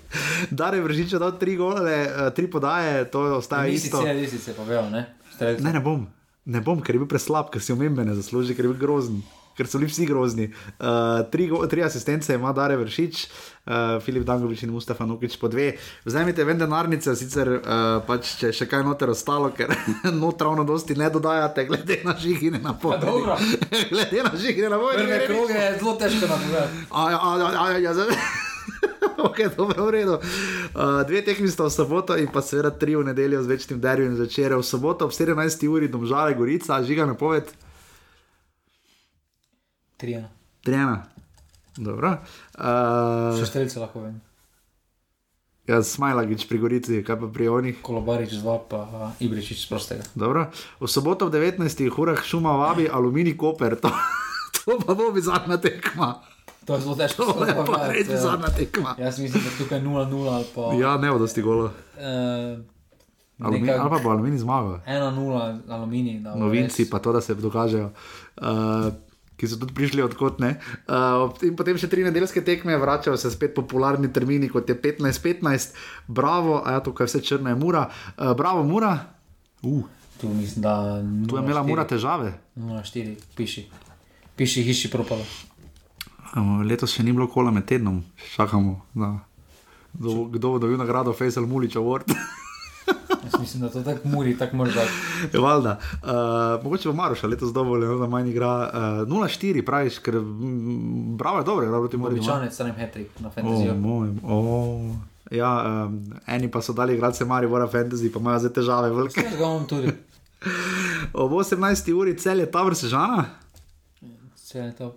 Da, je vržič, da tri gole, eh, tri podaje, to ostaje isto. Ne, ne, ne, ne, ne, ne bom. Ne bom, ker je bil preslab, ker si omembe ne zasluži, ker je bil grozen ker so bili vsi grozni. Uh, tri, tri asistence ima Dare Vršič, uh, Filip Dangovič in Mustafa Nukič po dve. Vzemite ven denarnice, sicer uh, pač, če še kaj noter ostalo, ker notravno dosti ne dodajate, glede na žigine na pol. glede na žigine na pol. Prve kroge je zelo težko napovedati. Ja, ja, ja, ja. Ok, dobro, v redu. Uh, dve tekmi sta v soboto in pa seveda tri v nedeljo z večnim derjem zvečer. V soboto ob 17. uri domžale Gorica, žiga na poved. Trijana. Trijana. Dobro. Uh, Še streljce lahko vem. Jaz smajlagič pri Gorici, kaj pa pri onih. Kolobarič dva, pa uh, Ibričič z prostega. Dobro. V soboto v 19. urah šuma vabi Alumini Koper, to, to pa bo bizarna tekma. To je zelo težko. To je pa res zadnja tekma. Jaz mislim, da tukaj 0-0 ali pa. Ja, ne bo dosti golo. Uh, Alumini, ali pa bo aluminij zmagal. 1-0 aluminij. Novinci pa to, da se dokažejo. Uh, Ki so tudi prišli odkot. Uh, in potem še tri nedeljske tekme, vračajo se spet popularni termini, kot je 15-15, bravo, a ja, tukaj vse črne je mura, uh, bravo, mura. Uh. Tu mislim, da. Tu je imela mura težave. 0-4, piši, piši, hiši propalo. Um, letos še ni bilo kola med tednom, čakamo, da, do, kdo bo dobil nagrado Faisal Mulič Award. Jaz mislim, da to tako muri, tako morda. Valjda. Uh, mogoče bo Maroša letos dovolj, da manj igra. Uh, 0-4 praviš, ker bravo je dobro, da proti Mori. Običajno je stanem hetrik na fantasy. Oh, moj, oh. Ja, um, eni pa so dali igralce Mari, vora fantasy, pa imajo zdaj težave. Velike. Jaz ga imam tudi. Ob 18. uri cel je ta vrsežana. Cel je to.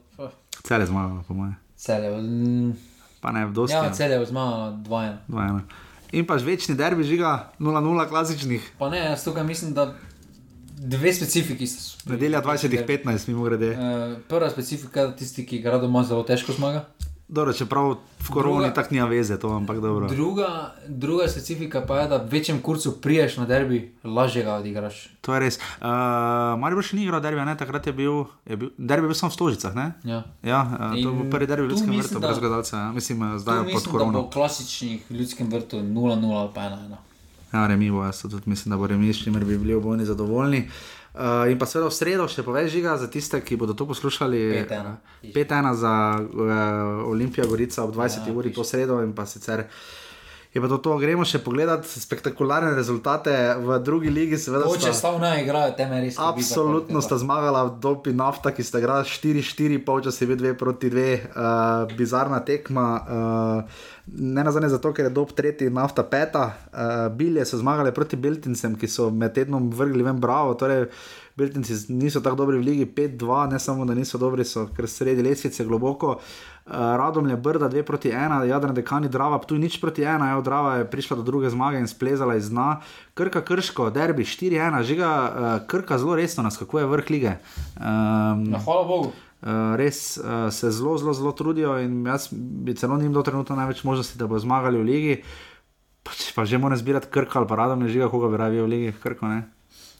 Cel je zmagal, po mojem. Cel je. Mm. Pa ne, dosti. Ja, cel je zmagal 2-1. In pa večni derbi žiga 0-0 klasičnih. Pa ne, jaz tukaj mislim, da dve specifiki so. Nedelja 20-15, mimo grede. Uh, prva specifika je tisti, ki igra doma zelo težko zmaga. Dobro, čeprav v koroni tako nima veze, to ampak dobro. Druga, druga specifika pa je, da v večjem kurcu priješ na derbi, lažje ga odigraš. To je res. Uh, Marijo še ni igral derbi, ne? takrat je bil, je bil derbi bil samo v Stožicah. Ne? Ja. ja uh, to bo prvi derbi v ljudskem vrtu, brez gledalca. Ja. Mislim, zdaj je pod korono. Da v klasičnih ljudskem vrtu 0-0 ali pa 1-1. Ja, remi bo, jaz tudi mislim, da bo remi, s čimer bi bili obojni zadovoljni. Uh, in pa seveda v sredo še poveš, žiga za tiste, ki bodo to poslušali. 5-1 za uh, Olimpijo Gorica ob 20 ja, uri po sredo in pa sicer. Je pa to, to, gremo še pogledati spektakularne rezultate v drugi ligi. Če sta v naj igrajo, teme res. Absolutno sta zmagala v Dolpi Nafta, ki sta igrala 4-4, polčas je 2 proti 2, uh, bizarna tekma. Uh, ne nazadnje zato, ker je dob tretji, nafta peta, uh, bilje so zmagali proti Beltincem, ki so med tednom vrgli ven bravo. Torej, Beltinci niso tako dobri v ligi 5-2, ne samo da niso dobri, so kar sredi lesvice globoko. Uh, Radom je brda 2 proti 1, Jadran dekani Drava, tu nič proti 1, ja, Drava je prišla do druge zmage in splezala iz dna. Krka krško, derbi 4-1, žiga uh, krka zelo resno nas, kako je vrh lige. Um, ja, hvala Bogu. Uh, res uh, se zelo, zelo, zelo trudijo in jaz bi celo njim do trenutka največ možnosti, da bo zmagali v ligi. Pa, pa že moram zbirati krk ali pa radom ne žiga, koga bi raje v ligi, krko ne.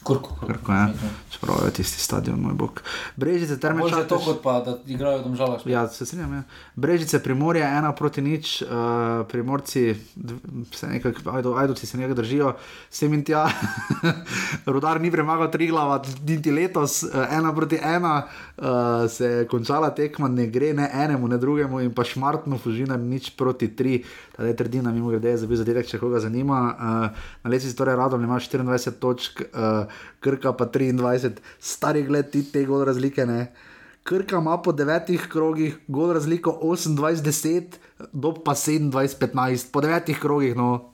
Krko, krko, ja. Čeprav je tisti stadion, moj bog. Brežice, terme čas. Že to kot pa, da igrajo tam žalost. Ja, se strinjam. Ja. Brežice, primorje, ena proti nič, uh, primorci, se nekaj, ajdo, ajdoci se nekaj držijo, sem in tja. Rudar ni premagal tri glava, niti letos, uh, ena proti ena, uh, se je končala tekma, ne gre ne enemu, ne drugemu in pa šmartno, fužina nič proti tri. Ta je trdina, mimo grede, za bil zadetek, če koga zanima. Uh, na lesici torej radom ima 24 točk. Uh, Krka pa 23, stari gled ti te gol razlike. Ne? Krka ima po devetih krogih gol razliko 28-10, do pa 27-15, po devetih krogih. No.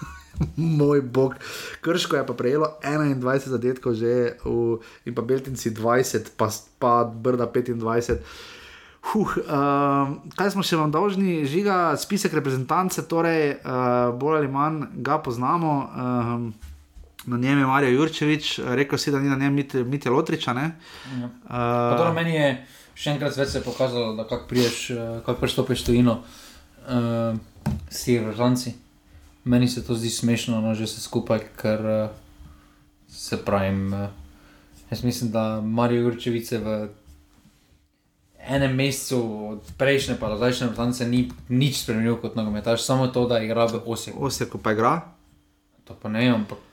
Moj bog, krško je pa prejelo 21 zadetkov, že v, in pa Beltinci 20, pa, pa Brda 25. Huh, uh, kaj smo še vam dolžni, žiga, spisek reprezentance, torej uh, bolj ali manj ga poznamo. Uh, Na njem je Marijo Jurčevič, rekel si, da ni na njem Mite Lotriča. Ja. Uh, torej meni je še enkrat več se pokazalo, da kako priješ, kako prestopiš tujino, uh, si rožanci. Meni se to zdi smešno, no že se skupaj, ker uh, se pravim. Uh, jaz mislim, da Marijo Jurčevič v enem mesecu od prejšnje pa do zdajšnje rožance ni nič spremenil kot nogometaš, samo to, da igra v Osijeku. Osijeku pa igra? To pa ne, ampak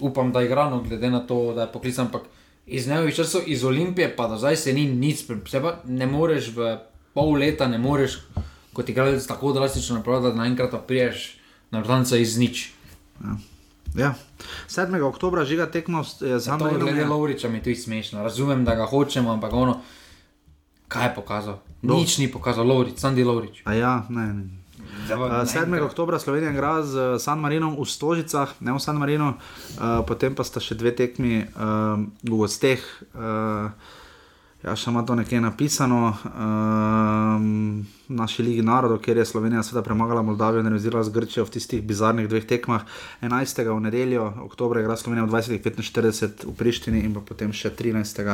upam, da je igrano, glede na to, da je poklican. Ampak iz neovih časov, iz Olimpije, pa do zdaj se ni nič, se pa ne moreš v pol leta, ne moreš kot igralec tako drastično napraviti, da naenkrat priješ na vrtance iz nič. Ja. Ja. 7. oktober žiga tekmo z Andrejem. Ja, glede Lovriča mi je tudi smešno. Razumem, da ga hočemo, ampak ono, kaj je pokazal? Do. Nič ni pokazal, Lovrič, Sandy Lovrič. A ja, ne. ne. 7. oktober Slovenija igra z San Marinom v Stožicah, ne v San Marinu, uh, potem pa sta še dve tekmi uh, v gosteh. Uh, ja, še ima to nekje napisano uh, v naši Ligi narodov, kjer je Slovenija seveda premagala Moldavijo in rezirala z Grčijo v tistih bizarnih dveh tekmah. 11. v nedeljo, oktober igra Slovenija v 20.45 v Prištini in potem še 13.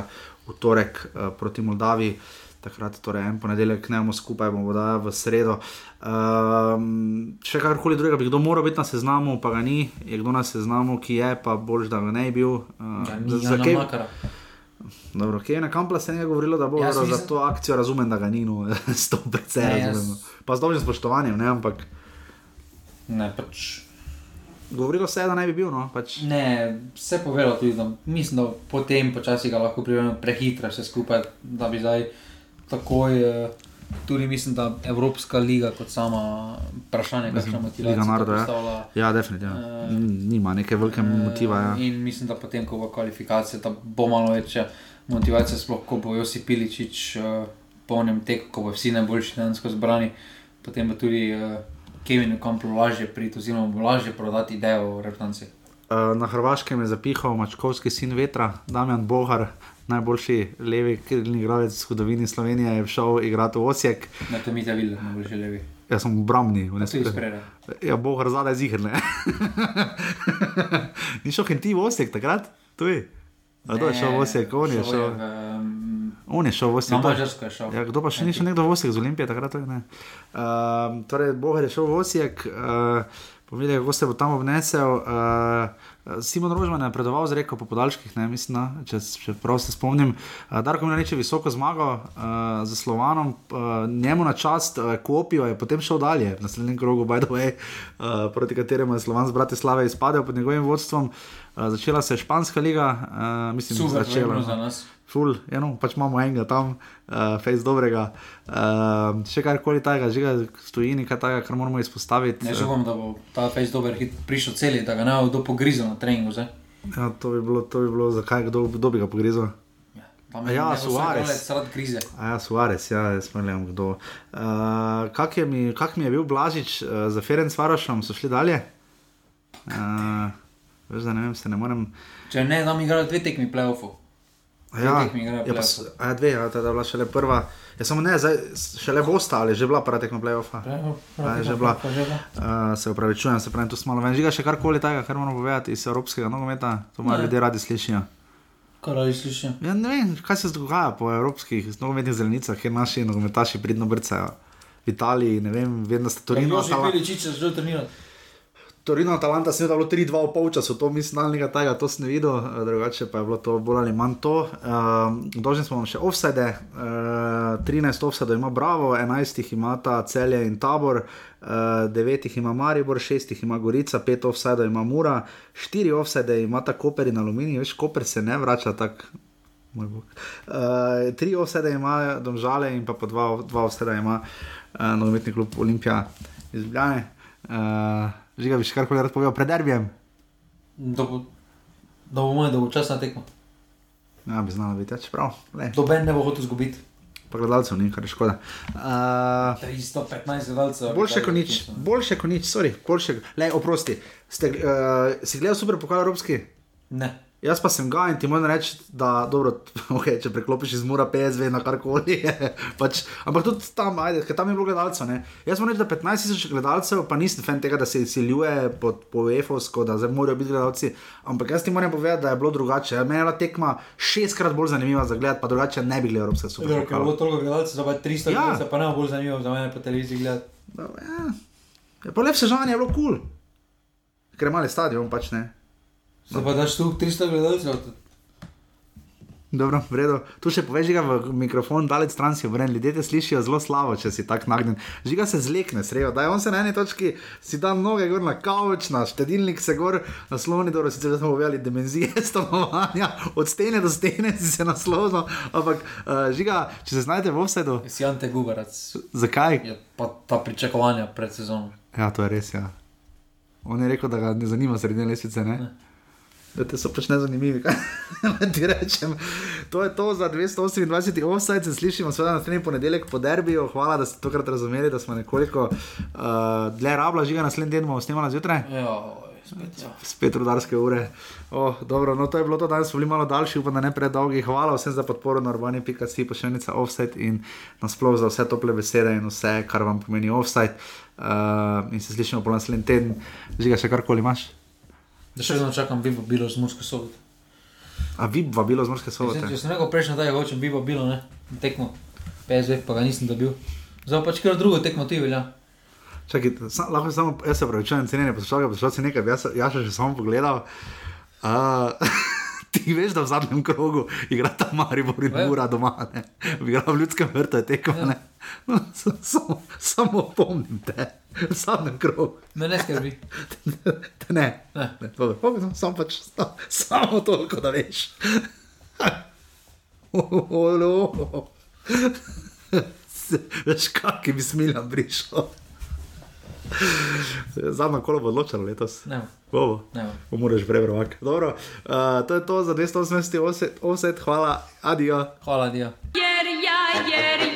v torek uh, proti Moldaviji takrat, torej en ponedeljek, ne bomo skupaj, bomo da v sredo. Um, še karkoli drugega, bi kdo moral biti na seznamu, pa ga ni, je kdo na seznamu, ki je, pa boljš, da ga ne bi bil. Uh, Ja, ni Jana kaj-. Dobro, kje je na kampla se je govorilo, da bo ja, za mislim- to akcijo razumem, da ga ni, no, sto precej Ne, jaz- razumem. Pa z dobrim spoštovanjem, ne, ampak Ne, pač, govorilo se je, da ne bi bil, no, pač. ne, vse povedal tudi, da mislim, da potem počasi ga lahko prehitro vse skupaj, da bi zdaj takoj, eh, tudi mislim, da Evropska liga kot sama vprašanje, kakšna motivacija Liga to narodov, ja. Ja, definitivno. Eh, N- Nima neke velike motiva. Ja. In mislim, da potem, ko bo kvalifikacija, da bo malo večja motivacija, sploh ko bo Josip Piličič uh, polnem teku, ko bo vsi najboljši dejansko zbrani, potem bo tudi uh, Kevinu Kamplu lažje priti, oziroma bo lažje prodati idejo o reprezentanci. Uh, Na Hrvaškem je zapihal mačkovski sin vetra, Damjan Bohar, najboljši levi krilni igralec v zgodovini Slovenije, je šel igrati v Osijek. Na to mi je videl, najboljši levi. Jaz sem obrambni, v A tudi spreda. Ja, Bohar zadaj zihrne. Ni šel Henti v Osijek takrat? Tu je. A kdo je šel v Osijek? On je šel. On je šel v Osijek. Na kdo- Madžarsko je šel. Ja, kdo pa še ni šel nekdo v Osijek z Olimpije takrat? To je, ne. Uh, torej, Bohar je šel v Osijek. Uh, Povedal, kako se bo tam obnesel. Uh, Simon Rožman je napredoval z reko po podaljških, ne, mislim, no, če, če prav se spomnim. Uh, Darko Milanič je visoko zmagal uh, za Slovanom, uh, njemu na čast, uh, Kopijo je potem šel dalje, v naslednjem krogu, by the way, uh, proti kateremu je Slovan z Bratislave izpadel pod njegovim vodstvom. Uh, začela se je Španska liga, uh, mislim, to je začela. bilo za nas. Ful, eno, pač imamo enega tam, uh, face dobrega. Uh, še karkoli takega, že ga stoji, nekaj takega, kar moramo izpostaviti. Ne želim, da bo ta face dober hit prišel celi, da ga ne bo kdo pogrizel na treningu. zdaj. Ja, to bi bilo, to bi bilo zakaj, kdo, kdo bi ga pogrizel. Ja, vsak Suarez. ja, Suarez, ja, jaz vem kdo. Uh, kak, mi, kak mi je bil Blažič uh, za Ferenc Varošom, so šli dalje? Uh, veš, da ne vem, se ne morem. Če ne, tam igrajo dve tekmi playoffov. Ja, igrajo ja, pa, a ja, dve, ja, teda je bila šele prva. Ja, samo ne, zdaj šele bosta, ali je že bila prva tekma playoffa. A je že bila. Pa že bila. Uh, se upravičujem, se pravi, tu smo malo ven. Žiga še karkoli tega, kar moramo povedati iz evropskega nogometa, to malo Ne. ljudje radi slišijo. Kaj radi slišijo? Ja, ne vem, kaj se dogaja po evropskih nogometnih zelenicah, kjer naši nogometaši pridno brcajo. V Italiji, ne vem, da sta Torino. Joži Atala- Piličič je že trenirati. Torino, Atalanta, da je bilo 3-2 v polčasu, to mislim, daljnega tega, to sem videl, eh, drugače pa je bilo to bolj ali manj to. Uh, Dolžni smo vam še offside, uh, 13 offside ima Bravo, 11 jih ima ta Celje in Tabor, uh, 9 jih ima Maribor, 6 jih ima Gorica, 5 offside ima Mura, 4 offside ima ta Koper in Aluminij, veš, Koper se ne vrača tako. Uh, tri offsede ima Domžale in pa po dva, dva offsede ima uh, nogometni klub Olimpija iz Ljubljane. Uh, Žiga bi še karkoli rad povedal pred derbijem. Da bo, da bo moj dolgočasna tekma. Ja, bi znala biti, ja, čeprav. Doben ne bo hotel izgubiti. pa gledalcev ni, kar je škoda. Uh, 315 gledalcev. boljše kot nič, boljše kot nič, sorry, boljše. Le, oprosti, Ste, uh, si gledal super pokal evropski? Ne. Jaz pa sem ga in ti moram reči, da dobro, okay, če preklopiš iz Mura PSV na karkoli. Pač, ampak tudi tam, ajde, ker tam je bilo gledalcev. Ne? Jaz moram reči, da 15 tisoč gledalcev, pa nisem fan tega, da se izsiljuje po, po EFOS-ko, da zdaj morajo biti gledalci. Ampak jaz ti moram povedati, da je bilo drugače. Meni je bila tekma šestkrat bolj zanimiva za gled, pa drugače ne bi gledal Evropske Ker je bilo toliko gledalcev, pa je 300 Ja. gledalcev, pa ne bo bolj zanimivo za mene po televiziji gledati. Ja, pa le vse žanje je bilo kul. Cool. Ker je mali stadion, pač ne. Zdaj pa daš tu 300 gledalcev. Dobro, v redu. Tu še poveš, žiga v mikrofon, daleč stran si obren, ljudje te slišijo zelo slabo, če si tak nagnjen. Žiga se zlekne, srejo, da je on se na eni točki, si da noge gor na kavč, na štedilnik se gor nasloni, dobro, sicer smo povedali dimenzije stanovanja, od stene do stene si se naslonil, ampak uh, žiga, če se znajdete v offsetu. Si Ante Gubarac. Zakaj? Je pa ta pričakovanja pred sezono. Ja, to je res, ja. On je rekel, da ga ne zanima srednje lesice, ne? ne. Da te so pač nezanimivi, kaj naj ti rečem. To je to za 228 offside, se slišimo seveda naslednji ponedeljek po derbiju. Hvala, da ste tokrat razumeli, da smo nekoliko uh, dlje rabla, žiga naslednji teden bomo snemali zjutraj. Spet, ja. Spet rudarske ure. Oh, dobro, no to je bilo to, danes smo bili malo daljši, upam, da ne predolgi. Hvala vsem za podporo na urbani.si, pošiljnica offside in nasploh za vse tople besede in vse, kar vam pomeni offside. Uh, in se slišimo po naslednji teden. Žiga, še karkoli imaš? Da še vedno čakam, bi bilo z Murske sobote. A vi vabilo z morske sobote? Če sem rekel prejšnjo, da je hočem, bi bilo, ne, tekmo. PSV, pa ga nisem dobil. Zdaj pač kar drugo tekmo ti velja. Čakaj, sa, lahko samo, jaz se pravičujem, cenjene poslušalke, poslušalci nekaj, jaz, jaz še samo pogledal. Uh, ti veš, da v zadnjem krogu igra ta Maribor in Mura doma, ne? Igra v ljudskem vrtu, je tekmo, ne? No, sa- samo, samo pomnim te, v zadnjem krogu. Me ne skrbi. Ne, ne, ne dobro, dobro, samo pač, samo, samo toliko, da veš. Olo. Veš, kak bi smiljam prišel. Zadnjo kolo bo odločeno letos. Ne. Bobo. Ne. Moraš prebrovati. Dobro, uh, to je to za 280 offset, hvala, adijo. Hvala, adijo. Jer ja, jer ja, ja